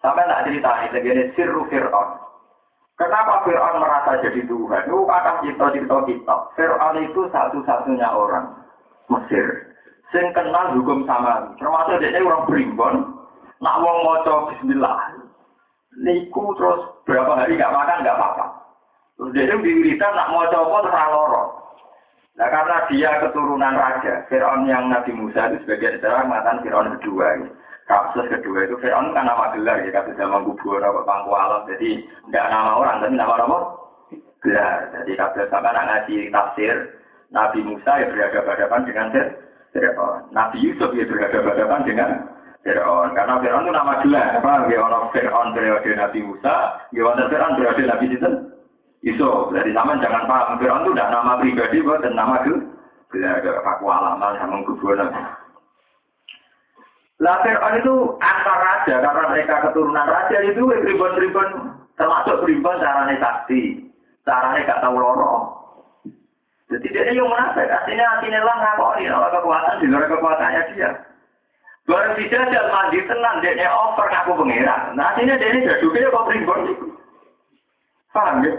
Sampai tak cerita ini, segini sirru fir'aun. Kenapa Fir'aun merasa jadi Tuhan? Itu kata cerita-cerita kita. Fir'aun itu satu-satunya orang Mesir. Sing kenal hukum sama. Termasuk dia orang berimbon. Nak wong moco bismillah. Niku terus berapa hari gak makan gak apa-apa. Terus dia itu diwiritan nak moco apa terang loro. Nah karena dia keturunan raja. Fir'aun yang Nabi Musa itu sebagai sejarah mengatakan Fir'aun kedua. Gitu. Kasus kedua itu Fir'aun kan nama gelar ya, kata zaman kubur apa pangku alam. Jadi nggak nama orang, tapi nama apa? Gelar. Jadi kata sama anak ngaji tafsir, Nabi Musa ya berhadapan dengan Fir'aun. Nabi Yusuf ya berhadapan dengan Fir'aun. Karena Fir'aun itu nama gelar. Apa? Ya orang Fir'aun periode Nabi Musa, ya orang Fir'aun periode Nabi Sinten. Yusuf. Jadi zaman jangan paham. Fir'aun itu tidak nama pribadi, bukan nama gelar. Paku alaman sama kubur. Lah Fir'aun itu antar raja, karena mereka keturunan raja itu ribuan-ribuan, termasuk ribuan caranya sakti, caranya gak tahu loro. Jadi dia yang merasa, artinya artinya lah ngakoni, kalau kekuatan di luar kekuatannya dia. Baru dijajal mandi tenang, dia over ngaku pengiran. Nah artinya dia ini jaduknya kok ribuan itu. Paham ya?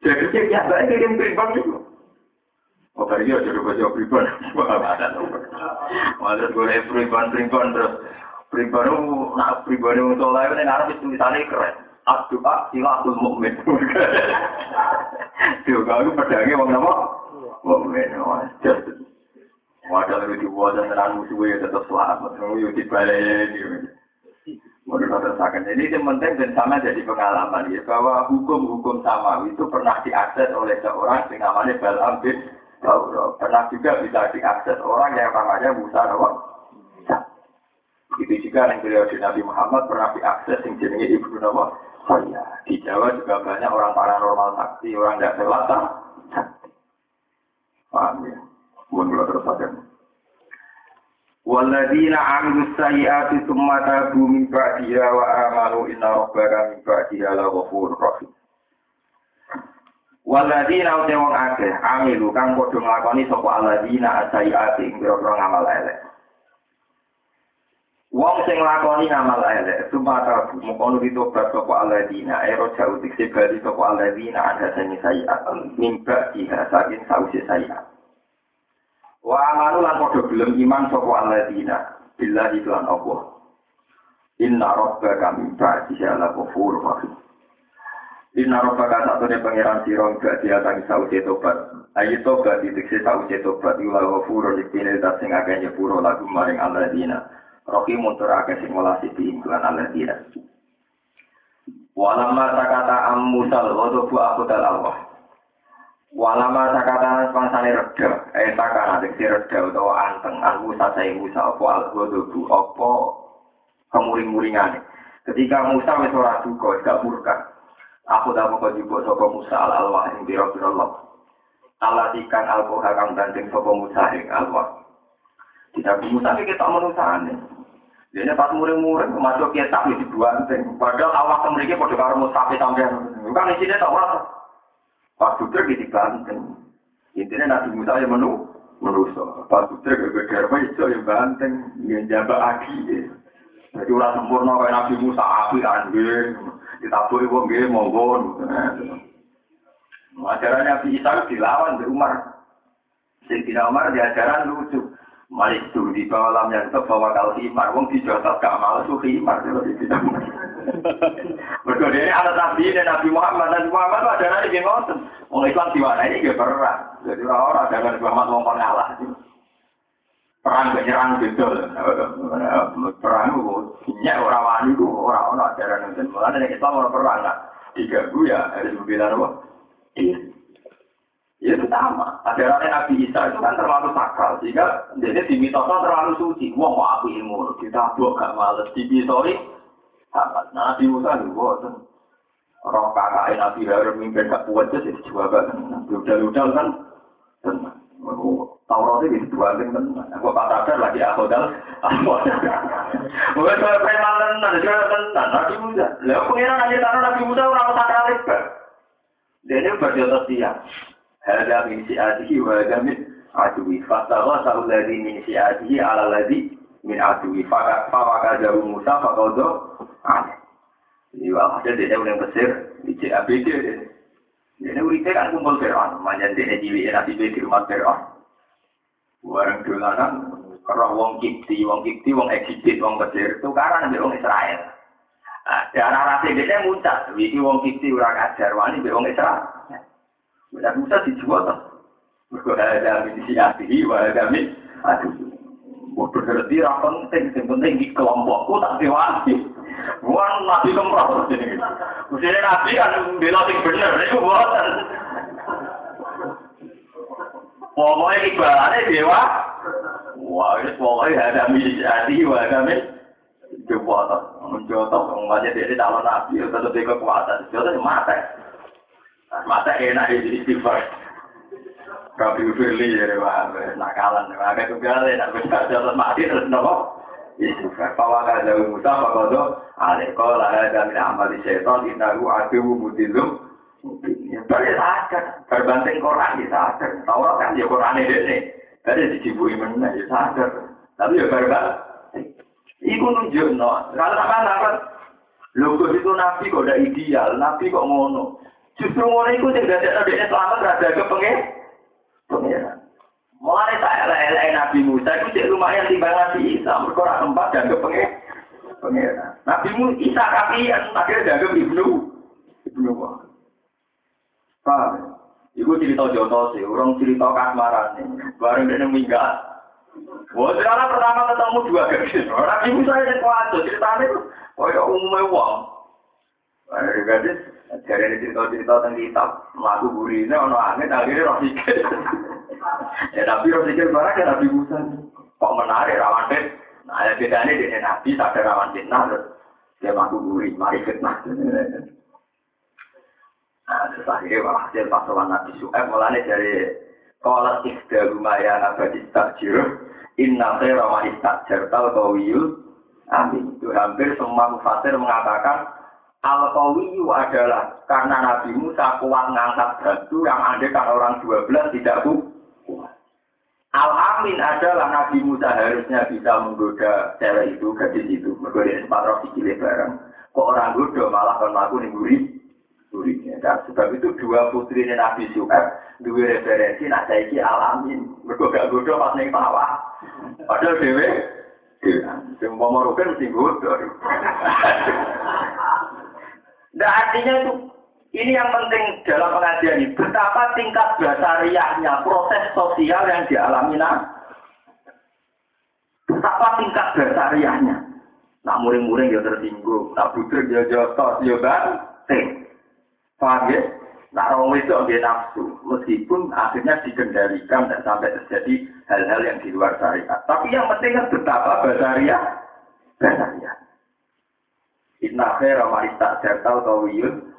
Jadi dia biasa kirim ribuan itu. Oh, tadi ya jadi baca pribon, ada Malah gue pribon pribon terus pribon itu, nak pribon itu soalnya ini ngarep itu tulisannya keren. Abdu'a silahul mu'min. Tuh, kalau pedangnya mau nama? Mu'min. Wadah lebih diwadah dengan musuhnya tetap selamat. Itu dibalik. Menurut rasakan. Jadi yang penting dan sama jadi pengalaman ya bahwa hukum-hukum sama itu pernah diakses oleh seorang yang namanya Balam bin Pernah juga bisa diakses orang yang namanya Musa Nawa. Itu juga yang beliau di Nabi Muhammad pernah diakses yang jenisnya Ibnu Nawa. Oh iya, di Jawa juga banyak orang paranormal sakti, orang tidak selata. Paham ya? Mohon terus saja. Waladina amilu sayyati summa tabu min ba'diha wa amanu inna rabbaka min ba'diha la ghafurur rahim. Waladina uti wong akeh amilu kang padha nglakoni sapa aladina asayati ing pira ngamal elek. Wong sing nglakoni ngamal elek sumata mukono ditobat sapa aladina ero jauh dikse bali sapa aladina ada sing sayiat mimba diha saking sausi sayiat. Wa amanu lan padha gelem iman sapa aladina billahi lan Allah. Inna rabbaka min ba'dihi la ghafurur rahim. Inna robbaka satune pangeran sira gak diatangi sausi tobat. Ayo tobat diteksi sausi tobat ila ghafurun dipine dat sing akeh nyepuro lagu maring alladzina. Rohi muntur akeh sing welasi diimbulan alladzina. Walamma takata am musal ghadabu aku dal Allah. Walamma takata pansane reda, eh takana diksi reda utawa anteng an Musa saya Musa apa al ghadabu apa kemuring-muringane. Ketika Musa wis ora duka, gak murka. Aku tak mau juga sopo Musa al alwah yang biro biro Allah. Allah ikan alkoha kang banding sopo Musa yang alwah. Tidak Musa kita menusahane. Dia pas muring-muring masuk kitab di dua Padahal awak mereka pada karo Musa sampai bukan isinya tak orang. Pas sudah di banteng. Intinya Nabi Musa yang menu merusak. Pas sudah gak apa itu yang banteng yang jaga aki. Jadi orang sempurna kayak Nabi Musa api kan ditaburi wong nggih monggo. Ajaran Nabi Isa dilawan di Umar. Sayyidina Umar di ajaran lucu. Malik itu di bawah yang tetap bawa kal himar. Wong dijotot gak malas tuh himar. Mereka ini ada Nabi dan Nabi Muhammad. Nabi Muhammad itu ajaran ini ngotot. Wong Islam di mana ini gak perang. Jadi orang-orang ajaran Nabi Muhammad wong kalah perang penyerang gitu perang itu punya orang wani itu orang orang ajaran dan dari kita orang perang nggak diganggu ya harus membela apa iya ya itu sama ajaran Nabi Isa itu kan terlalu sakral sehingga jadi di mitosnya terlalu suci wah mau aku ilmu kita buat gak males di mitosnya sama nah Nabi Musa buat Orang kakak Nabi Harun mimpin gak kuat jadi coba kan udah-udah kan Taurat itu dua tenan. Aku tak sadar lagi aku dal. Bukan saya preman tenan, saya tenan. Nabi Musa. Lalu pengiran aja tanah Nabi Musa orang sakral itu. Dia ini berjodoh dia. Hada min si'atihi wa hada min aduwi. Fastawa sa'ul ladhi min si'atihi ala ladhi min aduwi. Fawaka jauh Musa, fakodo aneh. Jadi walhasil dia udah Mesir, di CABD. Dia urite kan kumpul Fir'aun, manjan dia jiwi Nabi di rumah Fir'aun. Warang dolanan, karena wong Kipti, wong Kipti, wong Egypt, wong Mesir, tukaran ambil wong Israel. Nah, anak rasi dia muncul, wiki wong Kipti orang ajar, wani ambil wong Israel. Tidak bisa dijual toh. Mereka ada min siatihi, wa ada min aduh. Berarti ra penting, yang penting di kelompokku tak diwasi. Bukan nabi kemrah. Mestinya nabi kan bela sing bener, itu buatan. Pokoknya ibaratnya dewa. Wah, ini pokoknya ada wa ada coba toh. Menjotok, umpamanya dia calon nabi, tetap dia kekuatan. Jodoh mata. Mata enak ya jadi istighfar. Rabi Firli ya, nakalan. Agak kebalik, nak bisa jalan mati terus nopo. Istighfar. Bahwa kada Musa, bahwa do, aleko lah ada min amal syaitan, inahu adu mutilum. Balik sadar, berbanding Quran ya sadar. Taurat kan ya Quran ini. Dari dicibui mana ya sadar. Tapi ya berbanding. Iku nunjuk no. Kalau sama nakal, logo itu nabi kok udah ideal, nabi kok ngono. Justru iku sing dadi nabi selamat rada ke pengen. Mulai saya elek Nabi Musa itu cek lumayan timbang Nabi Isa, mereka ora tempat dan ke pengen. Nabi Musa Isa kapian, akhirnya jaga ibnu. Ibnu wah. Paham? Iku cerita joto sih, orang cerita kasmaran nih. Bareng dia minggat. Wah, sekarang pertama ketemu dua gadis. Nabi Musa yang kuat, ceritanya itu, ya umumnya uang. Ada gadis, dari ini cerita-cerita tentang kitab, melaku burine, ono angin, akhirnya roh ya tapi roh sikit barang ya Nabi Musa. Kok menarik rawan deh. Nah, ya bedanya dia Nabi, sadar rawan fitnah, dia melaku buri, mari fitnah. Nah, terus akhirnya walhasil pasawan Nabi Su'eb, mulanya dari Kolat ikhda rumaya abadi takjir, inna khaira wa istakjar tau kawiyul, amin. Itu hampir semua mufasir mengatakan, Al-Qawiyu adalah karena Nabi Musa kuat ngangkat batu yang ada kan orang 12 tidak kuat. Al-Amin adalah Nabi Musa harusnya bisa menggoda cewek itu, gadis itu. Menggoda sempat roh sikile bareng. Kok orang goda malah kan laku nih gurih. Gurihnya. Dan sebab itu dua putri Nabi Suhaib, dua referensi, nah saya Al-Amin. Mereka gak goda pas nih sawah. Padahal dewe, Yang mau merupakan mesti goda. Nah artinya itu ini yang penting dalam pengajian ini. Betapa tingkat basariahnya proses sosial yang dialami nah. Betapa tingkat basariahnya. Nak muring-muring ya tersinggung, nak budrek ya jotos, ya banting. Paham ya? Nak orang itu dia nafsu, meskipun akhirnya dikendalikan dan sampai terjadi hal-hal yang di luar syariat. Tapi yang penting kan betapa basariah, basariah. Inna khaira ma istajartal kawiyun.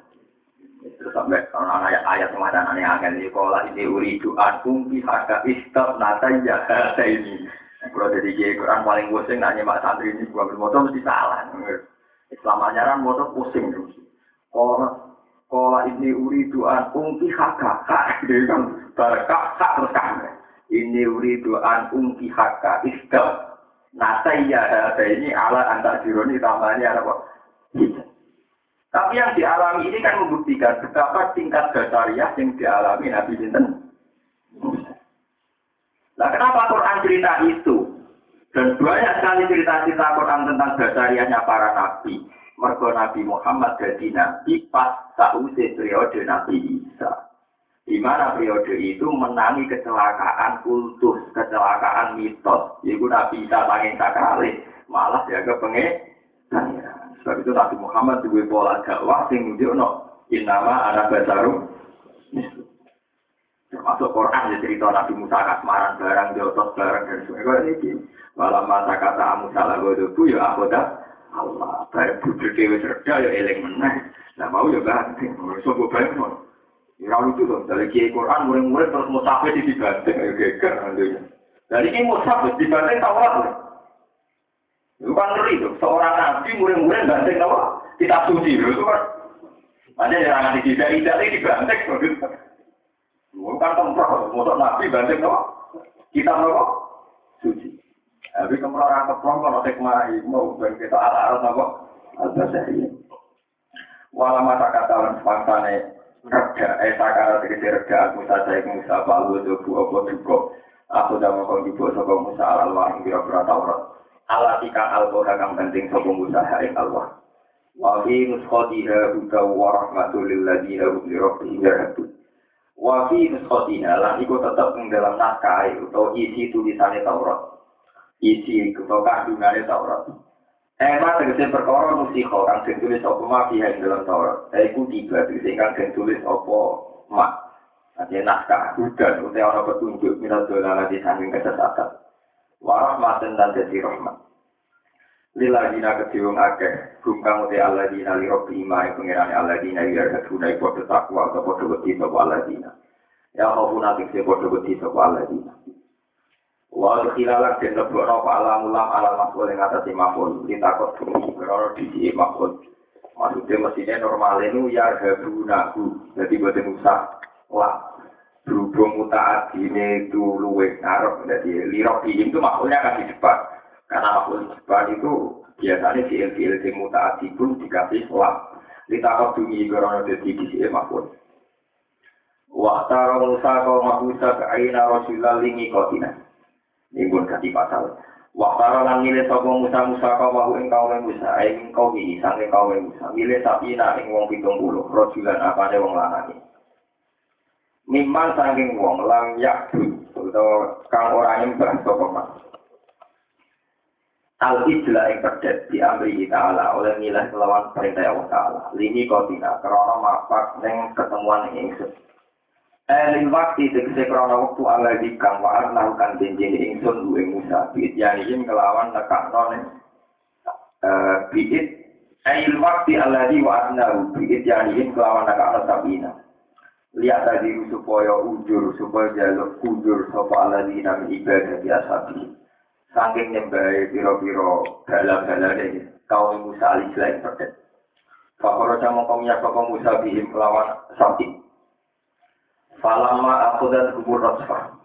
Itu sampai orang ayat-ayat semacam aneh angin di sekolah ini uridu ankum pihaka istab nata jakarta ini. Kalau jadi kiai Quran paling pusing nanya mak santri ini gua bermotor mesti salah. Islam ajaran motor pusing terus. Kalau kalau ini uridu ankum pihaka kak dia kan berkak kak terus kan. Ini uridu ankum pihaka istab nata ya ini ala antar jironi tambahannya apa? Tapi yang dialami ini kan membuktikan betapa tingkat dasariah yang dialami Nabi Sinten. Nah kenapa Quran cerita itu? Dan banyak sekali cerita-cerita Quran tentang dasariahnya para nabi. Mergo Nabi Muhammad jadi nabi pas sausai periode Nabi Isa. Di mana periode itu menangi kecelakaan kultus, kecelakaan mitos. Ibu Nabi Isa saking sakali, malah jaga pengen. Sebab itu Nabi Muhammad juga pola dakwah sing nunjukno innama ana basaru termasuk Quran ya cerita Nabi Musa kasmaran barang jotos barang dan sebagainya. Ini malam masa kata Musa lagu itu ya aku dah Allah. Barang bujuk dewi serda ya eling meneh. Nah mau ya ganti sobo bangun Ya lucu dong, dari kiai Quran murid-murid terus musafir di dibanting, ayo geger nantinya. Dari ini musafir dibanting Taurat. Itu kan ngeri tuh, seorang nabi murid-murid banting apa? Kitab suci itu kan. Makanya jangan tidak-tidak ini dibanting. Bukan tempat, motor nabi banting apa? Kitab apa? Suci. Tapi kamu orang keplong kalau sekmai mau ben kita arah-arah apa? Al-Basari. Walau masa kata orang sepaksane reda, eh sakara tegesi reda aku saja yang Musa balu jobu apa juga. Aku dah mau kau soko Musa al alwah yang bira-bira Taurat. Allah tika al-Qur'an kang penting soko Musa hari alwah. Wa fi nuskhatiha huda wa rahmatul lil ladina hum li rabbihim yarhabun. Wa fi nuskhatiha lan iku tetep ing dalam naskah utawa isi tulisannya Taurat. Isi utawa kandungane Taurat. Ema tegese perkara musiko kang den tulis apa ma ing dalam Taurat. Iku tiga tegese kang den tulis apa ma. Artinya naskah, hudan, utia orang petunjuk, minat dolala di samping kesesatan. Warahmatan dan jadi rahmat. Lila dina keciwung akeh, gumkang uti Allah dina li robi ima yang pengirani Allah dina biar haduna iku takwa atau podo beti sopa Allah dina. Ya kau nanti se podo beti sopa Allah dina. Wa khilalan den lebokno fa alam ulam alam makhluk ing atase makhluk ditakut bumi karo di makhluk. Maksudnya mestinya normal itu ya gabunahu. Jadi buat usah lah. Berhubung mutaat ini itu luwe ngarep. Jadi lirok itu makhluknya akan di depan. Karena makhluk di depan itu biasanya fiil-fiil yang mutaat pun dikasih lah. Ditakut bumi karo jadi di makhluk. Waktara Musa kau mahusa ke aina Rasulullah lingi kotina. Ini pun ganti pasal. Waktara lan milih sapa Musa Musa kau mahu ing kaum Musa ing kau ini sange kaum Musa milih sapina ing wong pitung puluh rojulan apane wong lanang Mimman saking wong lam yakdu utawa kang ora nyembah sapa man. Al ijla ing pedet di ta'ala oleh milih melawan perintah Allah ta'ala. Lini kau tidak, karena mapak neng ketemuan ingsun. Elin waktu tegese krono waktu ala dikang wa melakukan janji ingsun duwe Musa biit yanihim ngelawan nekakno ning eh biit Ail waktu ala di wa arnahu biit yanihim ngelawan nekakno sabina lihat tadi supaya ujur supaya jaluk ujur sapa ala di nami ibadah biasa bi saking nyembah piro-piro dalam-dalam kaum Musa alaihi salam Fakoro sama kaum ya Musa bihim melawan sapi Falama aku dan kubur rosfa.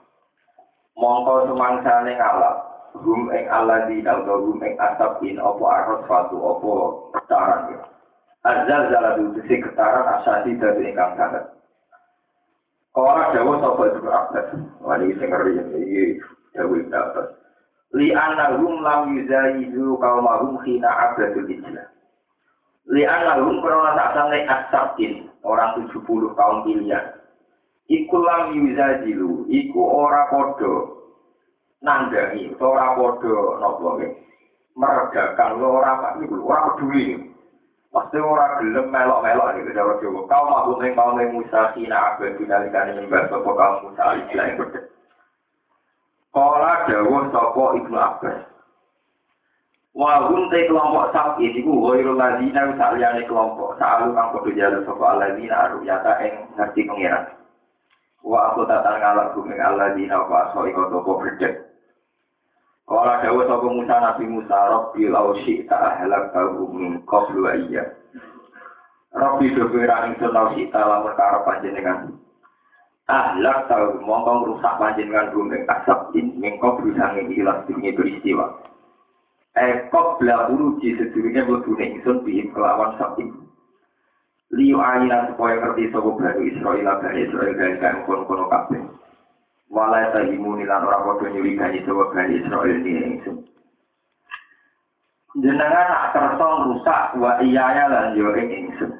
Mongko semangsane ngalap. Hum ing atau hum ing asapin opo arros fatu opo ketaran. Azal zaladu ketaran asasi dari ingkang sangat. Kora jawa sopo itu berakhir. Wah ini sing ngeri ini jawa itu atas. Li anahum lam yuzayizu kaumahum khina abdul ijlah. Li anahum karena tak sampai asapin orang 70 kaum pilihan iku lam yuzajilu iku ora padha nandhangi ora padha napa nggih meredakan ora niku ora peduli Pasti ora gelem melok-melok iki Jawa Jawa. Kau mau ning kau ning Musa kina abe dinalikane nyembah sapa kaum Musa ilang bedhe. Kala dawuh sapa Ibnu Abbas. Wahum te kelompok sapi iku ghairul ladina saliyane kelompok. Sa'alu kang padha jalu sapa aladina aruyata ing ngerti pengiran. Wa aku tatan ngalak bumi Allah dina wa so iko toko berdek. Kala dawa sapa Musa Nabi Musa Rabbi lau syi'ta ahlak tahu min qablu iya. Rabbi doberan ingsun lau syi'ta lamun karep panjenengan. Ahlak tahu mongkong rusak panjenengan bumi asap in min qablu sanging ilas dunia peristiwa. Ekop bela uruji sedurunge mlebune ingsun bihim kelawan sabin liu ayat supaya ngerti sapa Bani Israel Bani Israel kan kan kono-kono kabeh walai tahimu nilan ora nyurigani sapa Bani Israel ini ingsun jenengan nak kersa rusak wa iyaya lan yo ing ingsun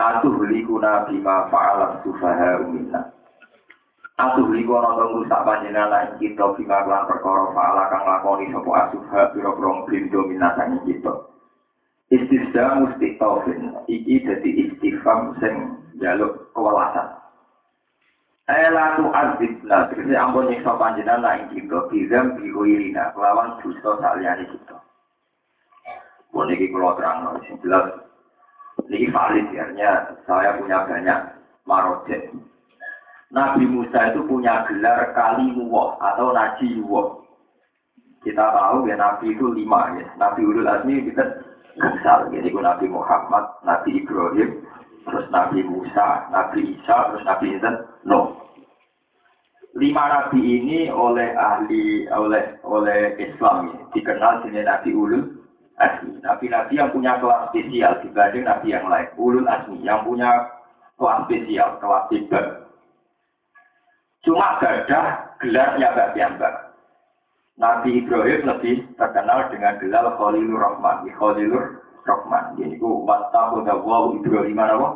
atuh likuna bima fa'ala sufaha minna atuh liku ana kang rusak panjenengan lan kita bima lan perkara fa'ala kang lakoni sapa asuha pira-pira blindo minasane kita. Istisda mesti taufin. Iki jadi istifam sing jaluk Ela tu azibna, terus ampun nyiksa panjenengan lah ing kita, bizam bihuirina, kelawan dosa saliyane kita. Pun ini kalau terang, jelas, ini valid ya, saya punya banyak Marojet. Nabi Musa itu punya gelar Kalimuwah atau Najiwah. Kita tahu ya Nabi itu lima ya. Nabi Ulul Azmi kita kenal. Jadi Nabi Muhammad, Nabi Ibrahim, terus Nabi Musa, Nabi Isa, terus Nabi Insan, no. Lima nabi ini oleh ahli oleh oleh Islam dikenal sebagai Nabi Ulul Azmi. Nabi-nabi yang punya kelas spesial dibanding nabi yang lain. Ulul Azmi yang punya kelas spesial, kelas hebat. Cuma gadah gelarnya Mbak. Nabi Ibrahim lebih terkenal dengan gelar Khalilur Rahman. Khalilur Rahman. Jadi ku wattakhudha wa Ibrahim apa?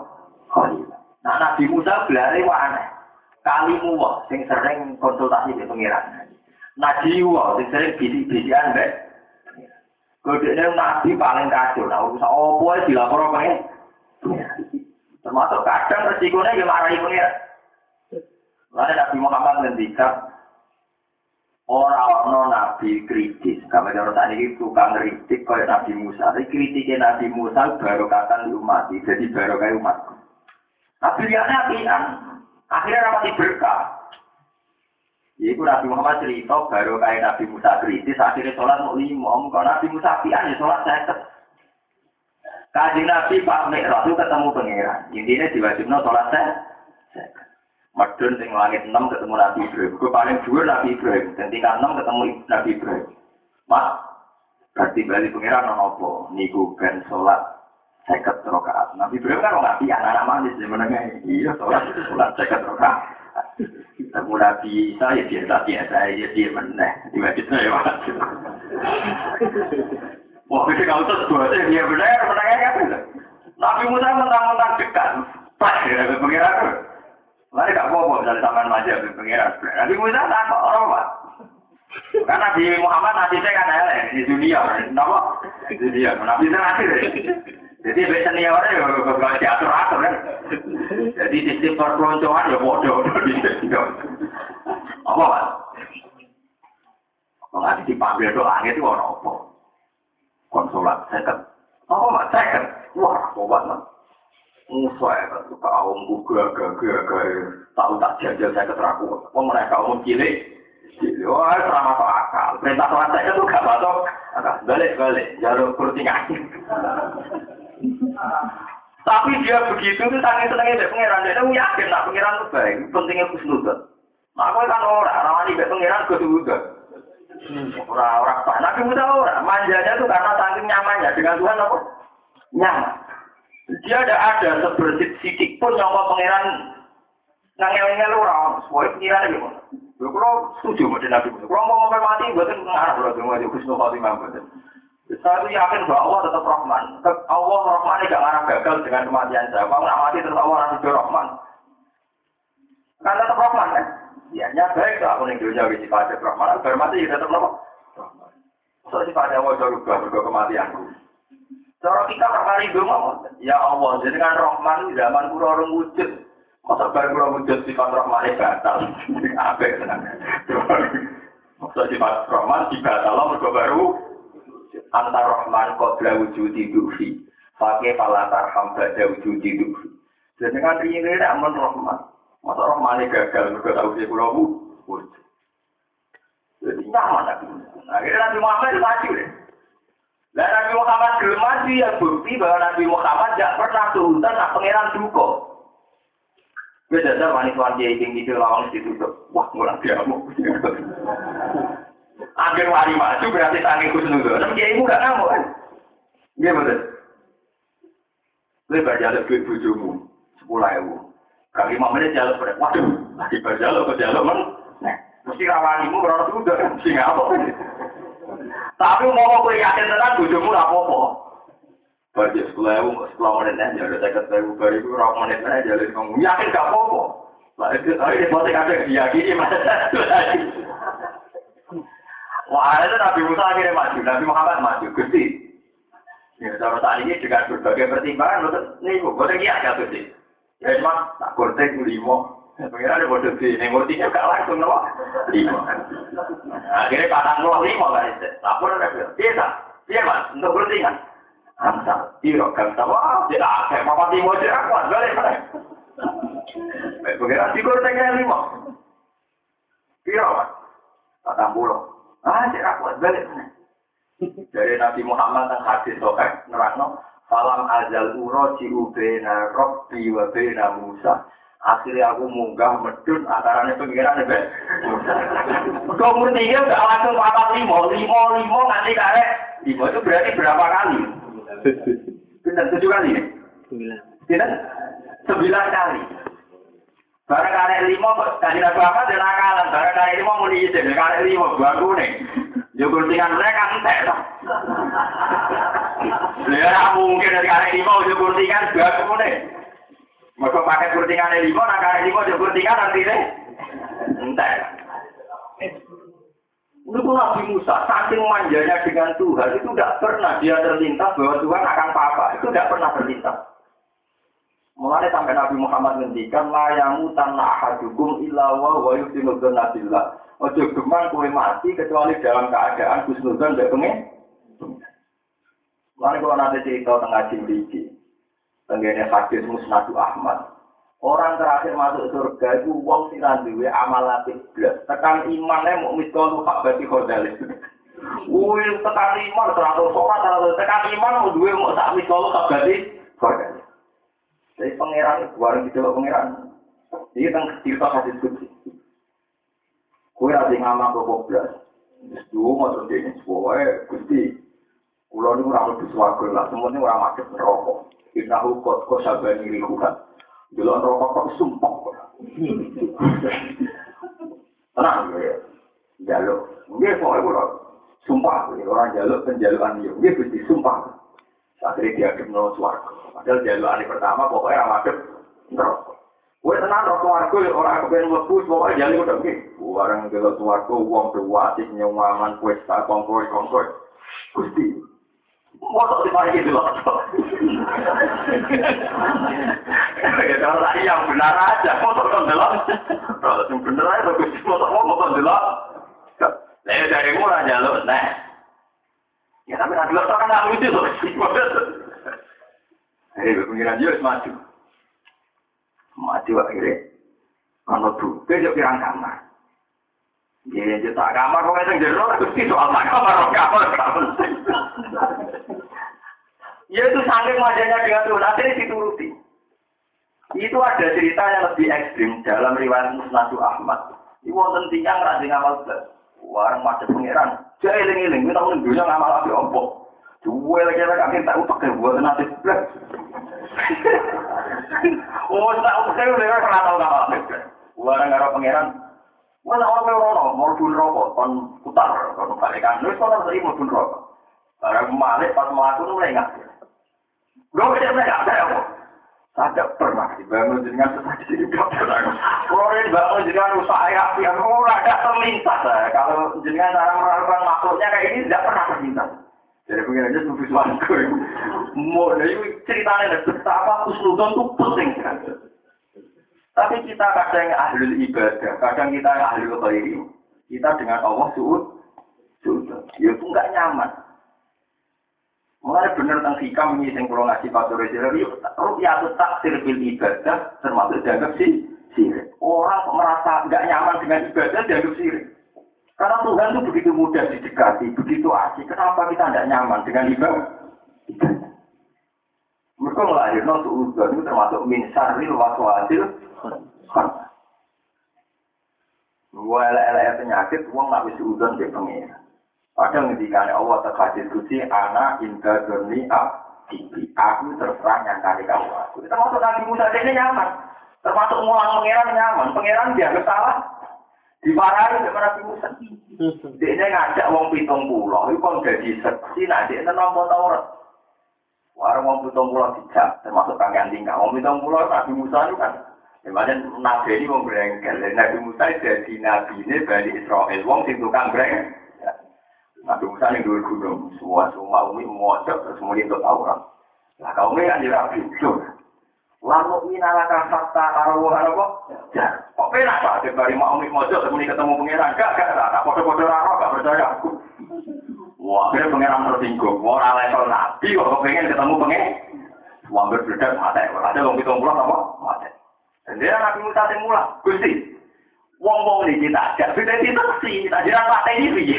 Khalil. Nah Nabi Musa gelarnya wah aneh. Kalimu wah sing sering konsultasi di pengiran. Nabi wah sing sering bisik-bisikan mbek. Kodene Nabi paling kacau. Nah urusan opo dilapor pengen. Termasuk kadang resikonya yang marahi pengiran. Lalu Nabi Muhammad ngendikan orang nabi kritis. Kami cara tadi ini tukang kritik kayak Nabi Musa. Tapi kritiknya Nabi Musa baru kata di umat. Jadi baru kayak umat. Tapi dia kan akhirnya rapat berkah. Iku Nabi Muhammad cerita baru kayak Nabi Musa kritis akhirnya sholat mau lima. Kalau Nabi Musa pian ya sholat saya Kaji Nabi Pak Mi'raj itu ketemu pengiran. Intinya diwajibnya sholat saya. Medun sing langit 6 ketemu Nabi Ibrahim. Gue paling dhuwur Nabi Ibrahim. Dan tingkat 6 ketemu Nabi Ibrahim. Mas, berarti bali pengiran nopo niku ben salat seket rakaat. Nabi Ibrahim kan nggak pian anak manis di mana Iya, salat itu salat seket rakaat. Ketemu Nabi Isa ya biasa biasa ya dia meneh. Diwajib saya mas. Wah, itu kalau terus dua dia benar, menangnya apa? Nabi Musa mentang-mentang dekat. Pas ya, pengiran Lalu gak apa-apa misalnya sampean maju ke pengiran. Nabi Musa tak kok orang pak. Karena di Muhammad nanti saya kan elek di dunia, kenapa? Di dunia, nabi saya nanti Jadi biasanya senior ya kalau diatur atur kan. Jadi sistem perpeloncoan ya bodoh. Apa pak? Kalau nanti dipanggil doa itu orang apa? Konsulat second. Apa pak? Second. Wah, apa banget. Musa ya kan, kaum gugah gagah gagah tahu tak jajal saya keteraku. Oh mereka umum cilik, wah selama masuk akal. Perintah sholat saya itu gak masuk, balik balik, jalur kurtingan. Tapi dia begitu itu sangat senengnya dari pangeran. Dia tahu yakin nak pangeran itu baik. Pentingnya khusnudan. Nah, aku kan orang, ramai dari pangeran ke juga. Orang-orang apa? Nabi Musa orang. Manjanya itu karena saking nyamannya dengan Tuhan apa? Nyaman. Dia tidak ada sebersih sidik pun yang pangeran ngangel-ngel orang. Semua pengiran gitu. Kalau setuju dengan Nabi Musa. Kalau mau ngomong mati, buatan ngarah kalau cuma jadi Kusno Fatimah buatan. Saya itu yakin bahwa Allah tetap Rahman. Allah Rahman tidak ngarah gagal dengan kematian saya. Kalau nggak mati tetap Allah nanti Rahman. Kan tetap Rahman kan? Ya, nya baik lah aku ning dunia wis sifat Rahman. Bar mati ya tetap? Rahman. So sifatnya Allah jauh berubah kematianku. Cara kita kali dong, ya Allah, jadi kan Rahman zaman kura orang wujud. Masa baru kura wujud sifat Rahman batal. Apa ya tenang? Masa sifat Rahman dibatal mereka baru antar Rahman kodra wujud dufi. Pakai palatar hamba ada wujud dufi. Jadi kan ini aman Rahman. Masa Rahman gagal mereka tahu dia kura wujud. Jadi nyaman lagi. Akhirnya Nabi Muhammad maju deh. Dan Nabi Muhammad belum maju ya bukti bahwa Nabi Muhammad tidak pernah turun nak pangeran duko. Beda ada wanita dia ingin gitu lawan ditutup. Wah murah dia mau. Akhir wali maju berarti tangi kusnudon. Tapi dia ibu gak ngamuk kan? Betul. Lebar jalur duit bujumu sepuluh ribu. Kali lima menit jalur pada. Waduh, lagi berjalur ke jalur men. Mesti rawanimu berarti udah. Mesti ngapa kan? Tapi mau kowe yakin tenan bojomu ora apa-apa. Bagi sekolah ewu, sekolah menit aja, ada dekat ewu, baru itu rak menit aja, jadi kamu yakin gak apa-apa. Lah itu, ini masih ada diyakini, mas. Wah, itu Nabi Musa akhirnya maju, Nabi Muhammad maju, Gusti. Ya, cara saat ini dengan berbagai pertimbangan, ini gue lagi ada Gusti. Ya, cuma tak kurtek limo, Pengira ada bodoh di ini murtinya gak langsung nopo lima. Akhirnya patang nol lima kan itu. Lapor ada biasa. Iya mas, untuk berarti kan. Tidak ada. Tidak kuat. Balik balik. Pengiran di kurtengnya lima. Piro pak? Patang. Ah, cek aku balik. Dari Nabi Muhammad yang hadis sokek nerangno azal uro robbi wa bena Musa. Akhirnya aku munggah medun antaranya pengiran Musa. Kau murni ya gak langsung papat limo, limo limo nanti karek. Limo itu berarti berapa kali? Benar tujuh kali ya? Sembilan. Sembilan kali. Barang karek limo tadi Nabi Muhammad dan akalan. Barang karek limo mau diizin, karek limo bagu nih. Yo kurtingan mereka entek toh. Ya mungkin dari karek limo yo kurtingan bagu nih. Mereka pakai kurtingan limo, nah karek limo yo kurtingan nanti nih. Entek. Itu Nabi Musa, saking manjanya dengan Tuhan, itu tidak pernah dia terlintas bahwa Tuhan akan apa-apa. Itu tidak pernah terlintas. Mulai sampai Nabi Muhammad ngendikan layamu tanah ahadukum illa wa wa yusinudun nabillah. Ojo geman kue mati kecuali dalam keadaan kusnudun dan pengen. Mulai kalau nanti cerita tengah cimriki. Tenggene hadis musnadu Ahmad. Orang terakhir masuk surga itu wong sing duwe amal apik blas. Tekan imane mau miskol hak bagi khodalis. Wih, tekan iman teratur sholat, teratur tekan iman mau duwe mau sak miskol hak bagi khodalis. Jadi pangeran bareng di dalam pangeran. Ini kan cerita hadis kutsi. Kue rasa ngamak ke boblas. Dua mau terjadi sebuah gusti. Kulo ini orang lebih suarga lah. Semuanya orang merokok. Kita hukot kok sabani lingkungan. Dulu rokok kok sumpah. Tenang ya. Jaluk. Mungkin soalnya kulo. Sumpah. Orang jaluk penjaluan dia. Mungkin gusti sumpah. Akhirnya dia kenal suarga. Padahal jalur hari pertama pokoknya ramadhan neraka. Kue tenang rokok warga ya orang kepengen lebu pokoknya jalur udah gini. Barang jalur warga uang berwasik nyawaman pesta kongkoi kongkoi. Gusti. Mosok di pagi itu loh. Ya kalau tadi yang benar aja, mosok kan delok. Kalau yang benar aja, gusti mosok mau mosok delok. Saya dari mulai jalur, nah. Ya tapi nanti lo kan nggak lucu loh. Eh, pengiran dia maju. Maju akhirnya. Kalau tuh, dia pirang kamar. Dia tak kamar, kok yang jero, terus soal tak kamar, kamar, kamar. Ya itu saking wajahnya dengan Tuhan, akhirnya dituruti. Itu ada cerita yang lebih ekstrim dalam riwayat Musnadu Ahmad. Ini wonten tiang rajin ngamal belas. Warang macet pengiran. Jadi eling-eling, kita menunjuknya ngamal api opo. Dua lagi lagi akhirnya tak utak ya buat nanti. Oh, tak ya udah kenal tahu ngamal api belas. Warang ngaral pengiran. Mana orang merono, mau pun rokok, kon putar, kon balikan. Nulis kon harus mau pun rokok. Barang malik pas melakukan mulai nggak. Gue tidak pernah ada kok. Tidak pernah dibangun dengan di tidak pernah. Kalau ini bangun dengan usaha api, yang orang ada terlintas. Kalau dengan cara melakukan makhluknya kayak ini tidak pernah terlintas. Jadi pengen aja tuh visualku. Mau dari ceritanya betapa usnudon itu penting sekali. Tapi kita kadang ahli ibadah, kadang kita ahli khairi. Kita dengan Allah suud, suud. Ya itu nggak nyaman. Mulai benar tentang hikam ini yang kalau ngasih Pak Sore Sirari, rupiah itu taksir bil ibadah termasuk dianggap sih sirik. Orang merasa nggak nyaman dengan ibadah dianggap sirik. Karena Tuhan itu begitu mudah didekati, begitu asik. Kenapa kita tidak nyaman dengan ibadah? Mereka melahirkan suudon itu termasuk min syarril waswasil elek penyakit, uang nggak bisa udon di pengira. Padahal ketika Allah terkasih kuci anak indah doni abdi. Aku terserah nyangkani kau aku. Termasuk Nabi Musa ini nyaman. Termasuk ngulang pangeran nyaman. Pangeran dianggap salah. Dimarahi sama Nabi Musa. Dia ngajak wong pitung pulau. Itu kan jadi seksi. Nah, dia nomor Taurat. Warung wong pitung pulau dijak. Termasuk kanggian tinggal. Wong pitung pulau Nabi Musa itu kan. Makanya Nabi ini wong berengkel. Nabi Musa jadi Nabi ini dari Israel. Wong sing tukang berengkel. Nabi Musa yang dulu gunung, semua semua umi mojok terus kemudian untuk Taurat. Nah kaum ini kan jadi. Lalu minala kafata karo apa? Ya, kok penak pak? Dari mau umi mojok kemudian ketemu pangeran, gak gak gak, foto-foto raro, gak percaya aku. Wah, akhirnya pangeran tersinggung. Mau level nabi, kok pengen ketemu pangeran? Wah, berbeda mati. Ada orang pitung pulau apa? Mati. Dia Nabi Musa sing mulang, Gusti. Wong-wong iki tak ajak beda deteksi, tak jiran pateni piye.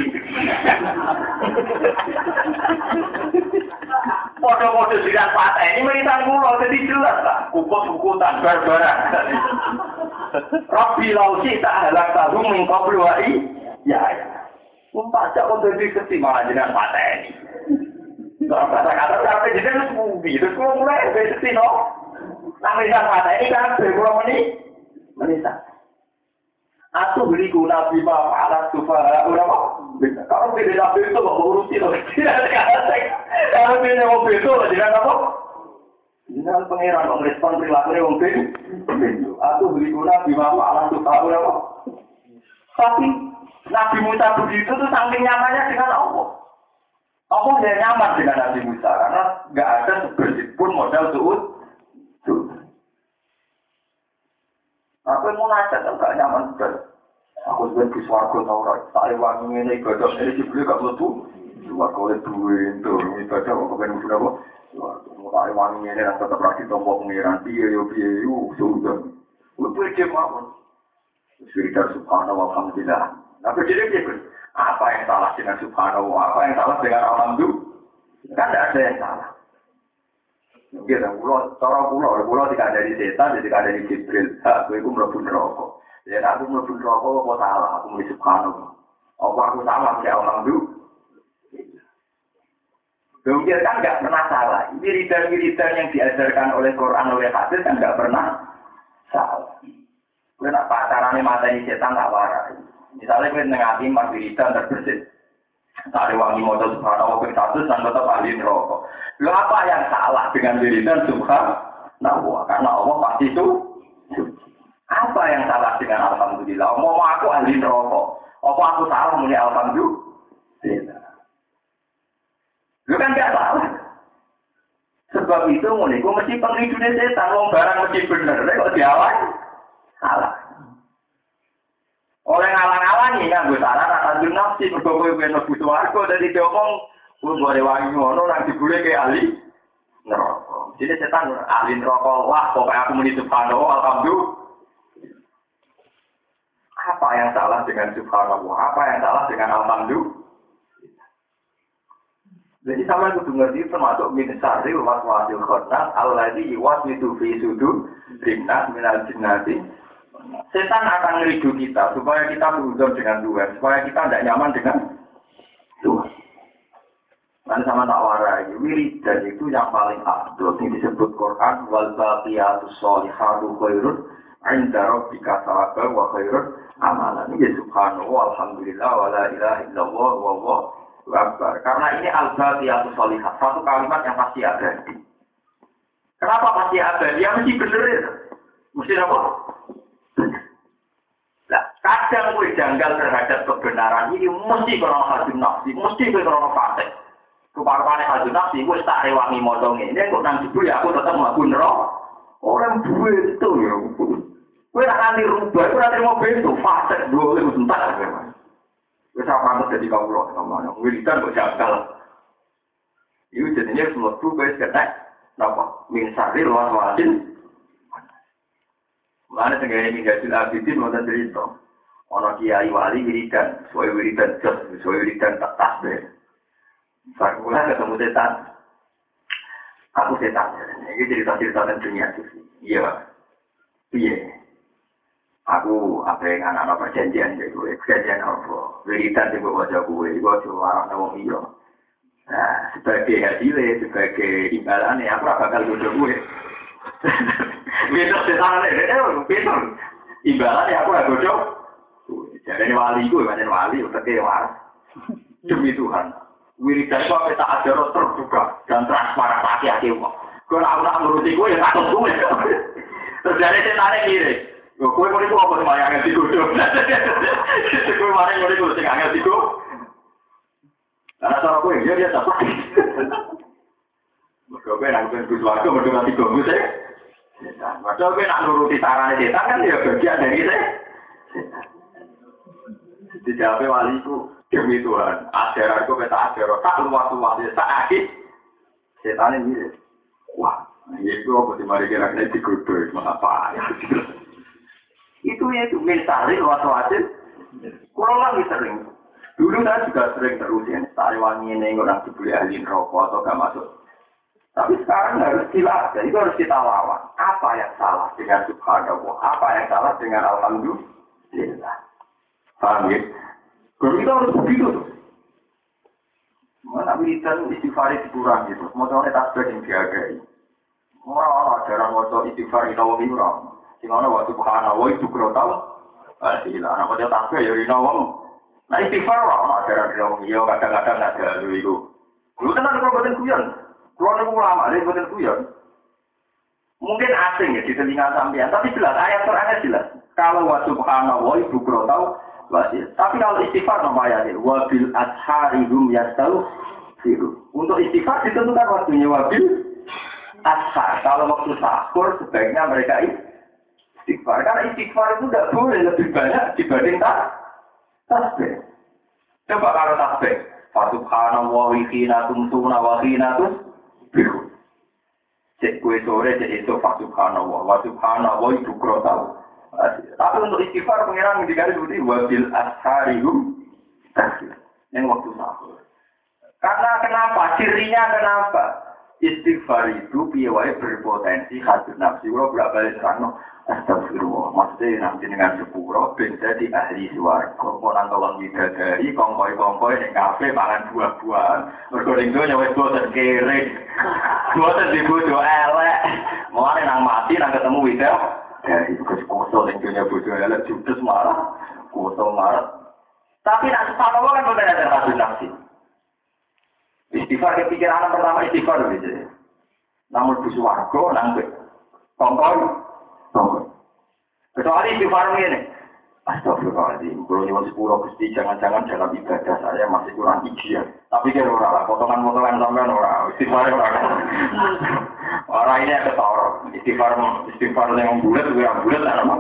Foto-foto jiran pateni menitan kula dadi jelas lah, kukut-kukutan barbaran. Rabbi lausi tak halak tahu mengkau luai. Ya, ya. Umpak cak kok dadi keti malah jiran pateni. Kata-kata sampai jiran suwi, terus kula mulai besi no. Nah, misal pateni kan, kula meni, menitan. Aku beli guna bima alat sufara ulama. Kalau pilih nabi itu nggak urusi loh. Kalau pilih mobil itu jangan apa? Jangan pangeran dong respon perilaku nih mobil. Aku beli guna bima alat sufara ulama. Tapi Nabi Musa begitu tuh saking nyamannya dengan Allah. Allah dia nyaman dengan Nabi Musa karena nggak ada sebersih pun modal suud. Aku mau nanya kan nyaman betul. Aku sebenarnya di suarga tau ora. Tak wangi ini ibadah ini dibeli gak mlebu. Suarga oleh duwe itu ibadah kok kepen mlebu apa? Suarga tak ini nang tetep lagi tombol pengiran piye yo piye yo sudah. Kuwi dia mawon. Cerita subhanallah alhamdulillah. Tapi dia apa yang salah dengan subhanallah? Apa yang salah dengan alhamdulillah? Kan tidak ada yang salah. Mungkin pulau, cara pulau, pulau tidak ada di setan, tidak ada di jibril. Aku itu melebu neraka. Ya aku melebu neraka apa salah? Aku mesti subhanallah. Apa aku salah? Ya alhamdulillah. Mungkin kan nggak pernah salah. Wiridan-wiridan yang diajarkan oleh Quran oleh hadis kan nggak pernah salah. Kue nak pacarannya mata ini setan tak waras. Misalnya kue nengatin mas wiridan terbersih. Ada wangi motor subhanallah ping satu dan tetap ahli neraka. Lo apa yang salah dengan wiridan subhanallah? Karena Allah pasti itu Apa yang salah dengan alhamdulillah? Mau aku ahli neraka. Apa aku salah muni alhamdulillah? Lu kan gak salah. Sebab itu muni mesti pengridune setan wong barang mesti bener kok diawan. Salah. Oleh ngalang-alangi kan gue salah rata nafsi mergo kowe ben mlebu swarga dadi diomong kowe boleh wangi ngono nang dibule ke ahli neraka. Jadi setan ahli neraka wah pokoknya aku muni subhanallah alhamdulillah. Apa yang salah dengan subhanallah? Apa yang salah dengan alhamdulillah? Jadi sama itu ngerti termasuk min sari was wasil khotnas alladhi yuwaswidu fi sudur rimnas minal jinnati Setan akan ngeridu kita supaya kita berhubung dengan Tuhan, supaya kita tidak nyaman dengan Tuhan. Dan sama tak warai, wiridan itu yang paling abdul yang disebut Quran wal baqiyatus sholihatu khairun inda rabbika thawaban wa khairun amalan. Ini subhanallah alhamdulillah wa la ilaha illallah wa wa akbar. Karena ini al baqiyatus sholihat, satu kalimat yang pasti ada. Kenapa pasti ada? Dia mesti bener. Mesti apa? Kadang gue janggal terhadap kebenaran ini mesti krono hajun nafsi, mesti gue krono fasik. Keparpane hajun nafsi, gue tak rewangi motong ini, kok nang jebul ya aku tetap melakukan nerok. Orang duit itu ya, gue nak nanti rubah, gue nanti mau bentuk fasik, gue boleh sebentar. Gue sama pantas jadi kau loh, namanya. Gue kok janggal. Itu jadinya semua gue seketek, kenapa? Min sarir wasin, Mana tenggara ini hasil abidin mau cerita. Ono kiai wali wiridan, sesuai wiridan jos, sesuai wiridan tak tasbih. Sarkulah ketemu setan. Aku setan. Ini cerita-cerita tentang dunia sufi. Iya. Iya. Aku apa yang anak perjanjian deh gue, perjanjian apa? Wiridan di bawah wajah gue, gue cuma orang ngomong iya. Nah, sebagai hasilnya, sebagai imbalannya, aku bakal bodoh gue. Besok setan ada, besok imbalan ya aku agak bodoh. Jadi wali gue, banyak wali, kayak waras. Demi Tuhan. Wiridan itu apa tak ada terbuka dan transparan hati-hati kok. Gue nak nak nuruti gue ya takut gue. Terus dari setan kiri. Gue mau itu apa sama yang ngerti gue Gue mau itu sing ngerti gue. Karena cara gue ya dia dapat. Mereka gue nak gue suaraku, mereka nanti gue sih. Kita nak nuruti sarane setan kan ya bagian dari saya. Dijawab waliku demi Tuhan. Ajaranku kita ajaran tak luas luas tak akhir. Setan ini Wah, ini itu apa sih mari kira-kira dikudu, apa ya? Itu ya itu misalnya luas wasit. Kurang lagi sering. Dulu saya juga sering terus ya, tari wangi ini orang dibeli ahli rokok atau gak masuk. Tapi sekarang harus dilatih, itu harus kita lawan. Apa yang salah dengan subhanallah? Apa yang salah dengan alhamdulillah? Paham ya? Kalau kita harus begitu. Mana militer istighfar kurang gitu. Mau tahu tasbih yang dihargai. Orang-orang jarang mau istighfar itu wong orang. Sing ana wa subhanallah itu kro tau. Ah iya, ana kok tasbih ya rino wong. Nah istighfar ora ana ajaran wong iya kadang-kadang ada dulu itu. Lu tenan kok boten kuyon. Kulo niku ulama, lha boten kuyon. Mungkin asing ya di telinga sampean, tapi jelas ayat Quran jelas. Kalau wa subhanallah itu kro tau wajib. Tapi kalau istighfar nama ayatnya wabil ashari hum yastau Untuk istighfar ditentukan waktunya wabil ashar. Kalau waktu sahur sebaiknya mereka istighfar. Karena istighfar itu tidak boleh lebih banyak dibanding tak tasbih. Coba kalau tasbih. Fasubhanallah wa hina tumsuna wa tusbihu. Cek kue sore, cek itu fasubhanallah wa subhanallah itu kro tahu. Tapi untuk istighfar pengiran dikali seperti wabil asharihum yang waktu sahur. Karena kenapa? Cirinya kenapa? Istighfar itu piawai berpotensi hadis nafsi. Kalau berapa kali terang, Astagfirullah. Maksudnya nanti dengan sepuro, ben jadi ahli suarga. Kau nang kawang dari kongkoi-kongkoi, yang kafe, pangan buah-buahan. Berkuring itu nyawet bosan kere. Bosan dibutuh elek. Mau nang mati, nang ketemu widah. Dari tugas koso, yang punya bodoh elek, judes marah. Koso marah. Tapi nak sepanowo kan bukan ada hadis nafsi. Istighfar kepikiran pertama istighfar. Namun di suarga, nang kongkoi. Kecuali istighfar ini. Astagfirullahaladzim, kalau nyuwun sepuluh gusti, jangan-jangan dalam ibadah saya masih kurang ideal. Tapi kan orang lah, potongan-potongan sampean orang, istighfar orang. Orang ini ada tau, istighfar istighfar yang bulat, yang bulat, lah nama.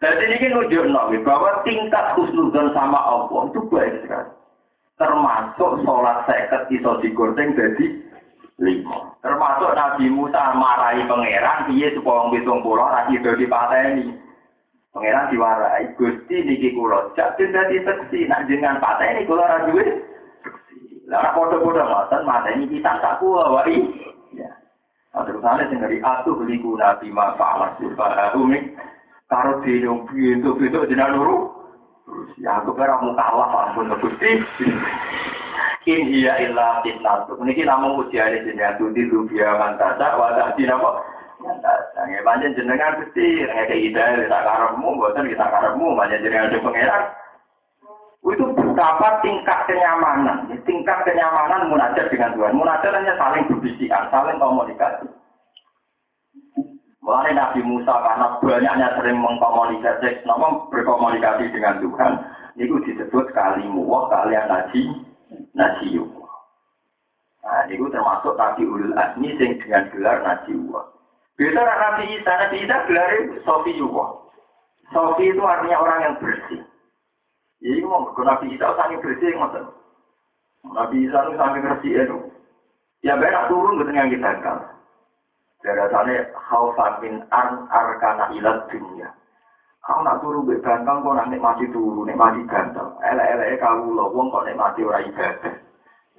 Jadi ini kan nunjuk bahwa tingkat khusnudon sama Allah itu baik sekali. Termasuk sholat seket iso digoreng jadi lima. Termasuk Nabi Musa marahi pangeran, piye supaya wong pitung pulau lagi do dipateni. Pangeran diwarai, Gusti niki kula jadi dadi seksi, nak jenengan pateni duwe seksi. Lah padha-padha ngoten mateni kita tak kuwa wae. Ya. Nah, terus ana sing dari atuh liku nabi ma fa'ala sifah umi karo dene piye itu itu jenengan. Ya aku kira mau kalah ampun Gusti. In iya illa fitnatu. Niki namung ujiane jenengan tuti rubia mantasa wa tahdi napa? Mantasa. Nggih panjen jenengan Gusti nek hidayah tak karepmu mboten kita karepmu panjen jenengan ada pangeran. Itu betapa tingkat kenyamanan, tingkat kenyamanan munajat dengan Tuhan. Munajat hanya saling berbisikan, saling komunikasi. Mulai Nabi Musa karena banyaknya sering mengkomunikasi, nama berkomunikasi dengan Tuhan, itu disebut kalimu, kalian naji, nasiwa. Nah, itu termasuk Nabi Ulul Azmi sing dengan gelar nasiwa. Biasa Nabi Isa, Nabi Isa gelar Sofiyuwa. Sofi itu artinya orang yang bersih. Jadi mau ke Nabi Isa sangat bersih ngoten. Nabi Isa itu sangat bersih itu. Ya benar turun betul yang kita kan. Dari sana khaufan min an arkana ilat dunia. Kau nak turu be ganteng kok nak mati turu, mati ganteng. Elek-elek kau lo wong kok mati ora ibadah.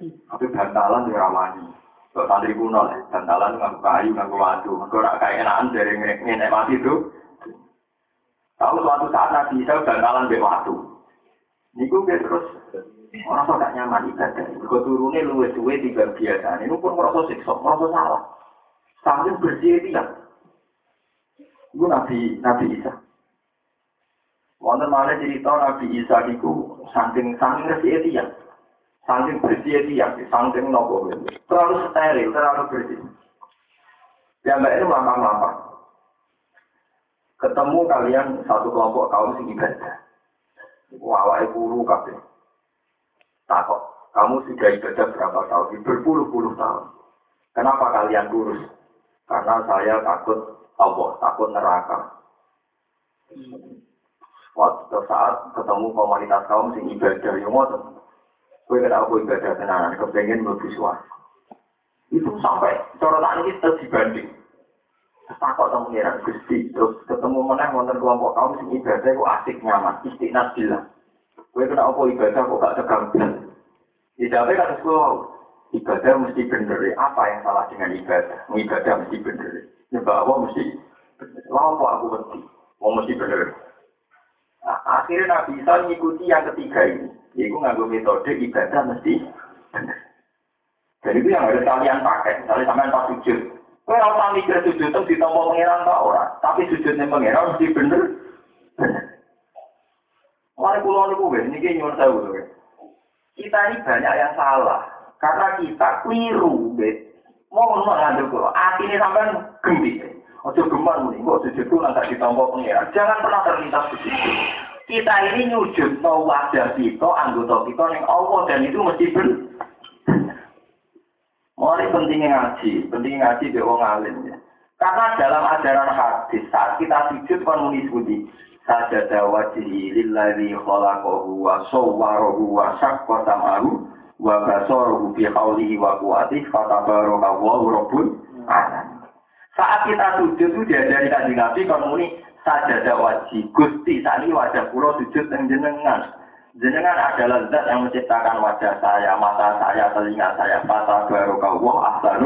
Tapi bantalan di ramani. Kok santri kuno lah, bantalan nganggo kayu, nganggo. Kok nak kayak enakan dari nek mati itu. Kalau suatu saat nabi Isa bantalan be watu. Niku ke terus orang kok gak nyaman ibadah. Kok turunnya luwes suwe tiga biasa. Ini pun merasa siksa, merasa salah. Sambil bersih dia. Itu Nabi Nabi Isa. Wonten mana cerita Nabi Isa itu saking saking resik ya, saking bersih ya, saking nopo terlalu steril, terlalu bersih. Ya mbak itu mampang-mampang. Ketemu kalian satu kelompok kaum sing ibadah. Wawai guru kabeh. Takut, kamu sudah ibadah berapa tahun? Berpuluh-puluh tahun. Kenapa kalian kurus? Karena saya takut Allah, takut neraka. Waktu saat ketemu komunitas kaum sing ibadah yang ngoten. Kowe kena apa ibadah tenanan kepengen mlebu Itu sampai cara tak ini terus dibanding. takut sama pengiran Gusti terus ketemu mana wonten kelompok kaum sing ibadah kok asik nyaman istiqnas bilang gue kena apa ibadah kok gak tegang Dijawabnya kata sekolah ibadah mesti bener. Apa yang salah dengan ibadah? Ibadah mesti bener. Nyebab apa mesti Lalu aku mesti? Mau mesti bener. Nah, akhirnya Nabi Isa mengikuti yang ketiga ini. Yaitu nganggo metode ibadah mesti bener. Jadi itu yang harus kalian pakai. Misalnya sampai pas sujud. Kau rasa mikir sujud itu ditompo pengiran tak orang, tapi sujudnya pengiran mesti bener. Bener. Mulai pulau ini gue, ini nyuruh gue. Kita ini banyak yang salah, karena kita keliru, bet. Mau ngomong ngandung gue, hati ini sampai gembit. Ojo gemar nih, kok sujud itu nanti ditompo pengiran. Jangan pernah terlintas begitu. Kita ini nyujud no wajah kita, anggota kita yang Allah dan itu mesti bener. Mulai pentingnya ngaji, pentingnya ngaji di wong alim ya. Karena dalam ajaran hadis saat kita sujud kan muni budi sajada wajhi lillazi khalaqahu wa sawwarahu wa syaqqa samahu wa basarahu bi qawlihi wa quwwatihi fatabarakallahu rabbul alamin. Saat kita sujud itu diajari kanjeng Nabi kan muni sajada wajhi Gusti tani wajah kula sujud yang jenengan. Jenengan adalah zat yang menciptakan wajah saya, mata saya, telinga saya, mata baru kau asal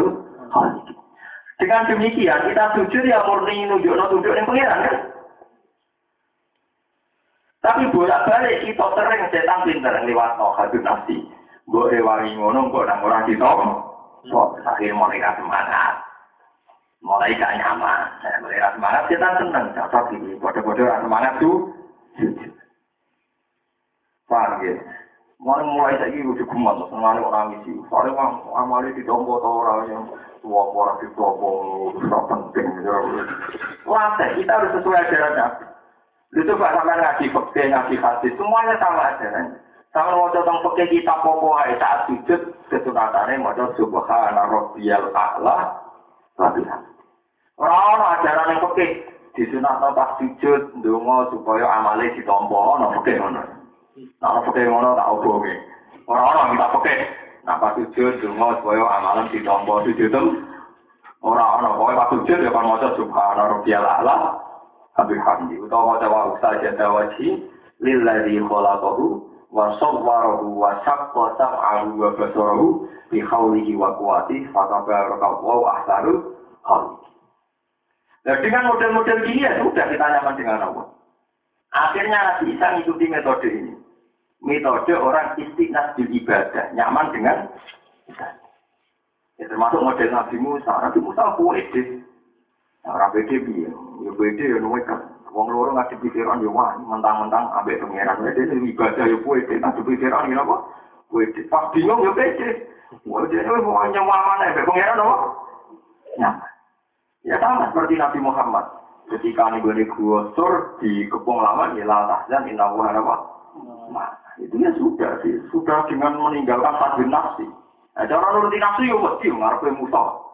Dengan demikian kita sujud ya murni nunjuk no tunjuk yang pengiran kan. Tapi bolak balik kita sering setan pinter lewat no nafsi. Boleh wangi ngono, kok nang orang kita. So, akhir mulai semangat. Mulai gak nyaman. Mulai semangat kita seneng. Cocok ini. Bodoh-bodoh semangat tuh. Paham ya? Mulai mulai saya ini udah geman, sengaja orang isi. Soalnya mah amali di dombo atau orang yang tua orang di dombo, susah penting. Wah, kita harus sesuai ajarannya. Itu gak sampai ngaji fakir, ngaji hadis, semuanya sama ajarannya. Sama mau tentang fakir kita popo aja saat sujud, kesunatannya mau coba subhana rabbiyal a'la, latihan. Orang-orang ajaran yang fakir, disunat pas sujud, dungo supaya amalnya ditompo, no fakir ngono. Nah, pakai ngono tak oboke. Orang-orang kita pakai. Nah, pas sujud, dungo, supaya amalan ditompo sujud itu. Orang-orang, pokoknya pas sujud, ya kan wajah subhana rabbiyal a'la. Habib hamdi. Utawa wajah wa usah jada wajhi. Lilladhi kholaqahu. Wa syaqqa sam'ahu wa basarahu. Bi khawlihi wa kuwati. Fatabarakawu ahsaru khawli. Nah, dengan model-model gini ya sudah kita nyaman dengan Allah. Akhirnya Nabi Isa mengikuti metode ini metode orang istiqnas di ibadah, nyaman dengan ibadah. Ya, termasuk model Nabi Musa. Nabi Musa pede. Orang pede biar, ya pede ya kan. Wong loro nggak pikiran ya wah mentang-mentang ambek pangeran pede ini ibadah ya pede. Nggak pikiran ya apa? Pede. Pas bingung ya pede. Wah dia ini mau nyaman ya, pangeran apa? Nyaman. Ya sama seperti Nabi Muhammad. Ketika nih gue gua sur di kepung lama, ya lah tahzan inna apa? Nah, itu ya sudah sih, sudah dengan meninggalkan tajwid nafsi. Nah, cara nuruti nafsi ya mesti ngarepe musuh.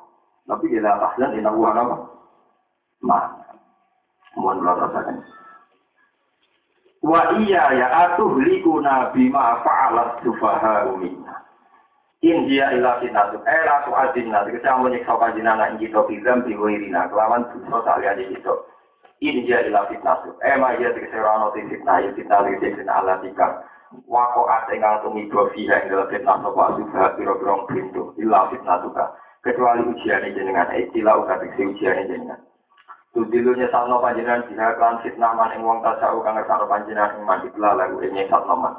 Tapi kita tahlan ina buah apa? Mah. Mohon rasakan. Wa iya ya atuh likuna bima fa'alat sufaha minna. In dia ila fitnatu, eh la su'adin nasi, kita menyiksa kanjinana ing kita bizam biwirina, kelawan dosa saliyani kita. In dia ila fitnatu, eh ma iya tikiserano fitnah, ya fitnah fitnah ala tikar. wako ate kang tumiba fiha ing dalam fitnah nopo asubha piro-piro pintu illa fitnah tuka kecuali ujian jenengan. Istilah uga tiksi ujian jenengan Tudilunya salno panjenengan jika kan fitnah man ing wong tasau kang ngersano panjenengan ing mandi. Lagu ing salno man.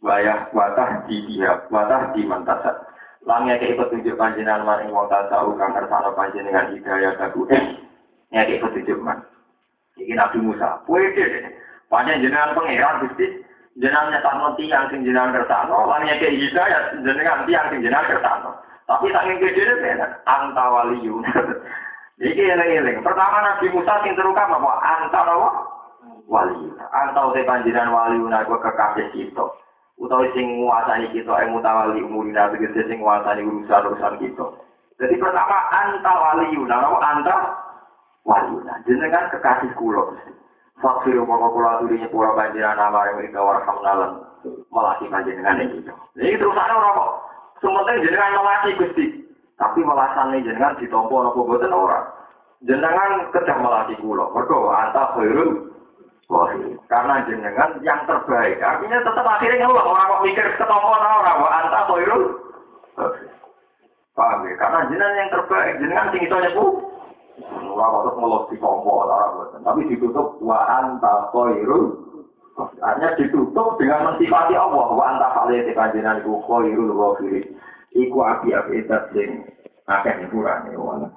Wayah watah di dia watah di mantasat Langnya ke petunjuk panjenengan man ing wong tasau kang ngersano panjenengan hidayah kagu ing ngeke petunjuk man. Iki Nabi Musa, puede deh. Panjenengan pangeran Gusti. Jenengan nyetakno tiang sing jenengan kertano, lan nyeke hidayat jenengan tiang sing jenengan kertano. Tapi saking gede bener, anta waliyun. Iki eling-eling. Pertama Nabi Musa sing terukam apa? Anta apa? Wali. Anta ute panjenengan waliun aku kekasih kita. Utawa sing nguasani kita ing mutawali umurina tegese sing nguasani urusan-urusan kita. Jadi pertama anta waliyun, apa anta waliyun. Jenengan kekasih kula Gusti. Fakir mongko kula aturi pura panjenengan yang mereka warhamnalan melati panjenengan ini. Ini terus ana ora kok. Sementing jenengan melati Gusti. Tapi melasane jenengan ditompo napa boten ora. jenengan kedah melati kula. Mergo anta khairul. Karena jenengan yang terbaik. Artinya tetap akhirnya ngeluh orang kok mikir ketompo ora wa anta khairul. Paham ya? Karena jenengan yang terbaik, jenengan sing iso nyepu. Ora kok ngeluh di kompo ora boten. Tapi ditutup wa anta khairul Artinya ditutup dengan mensifati Allah. Wa anta khalid kanjenan iku khairul wahid. iku api-api dadi akeh ngurane wong.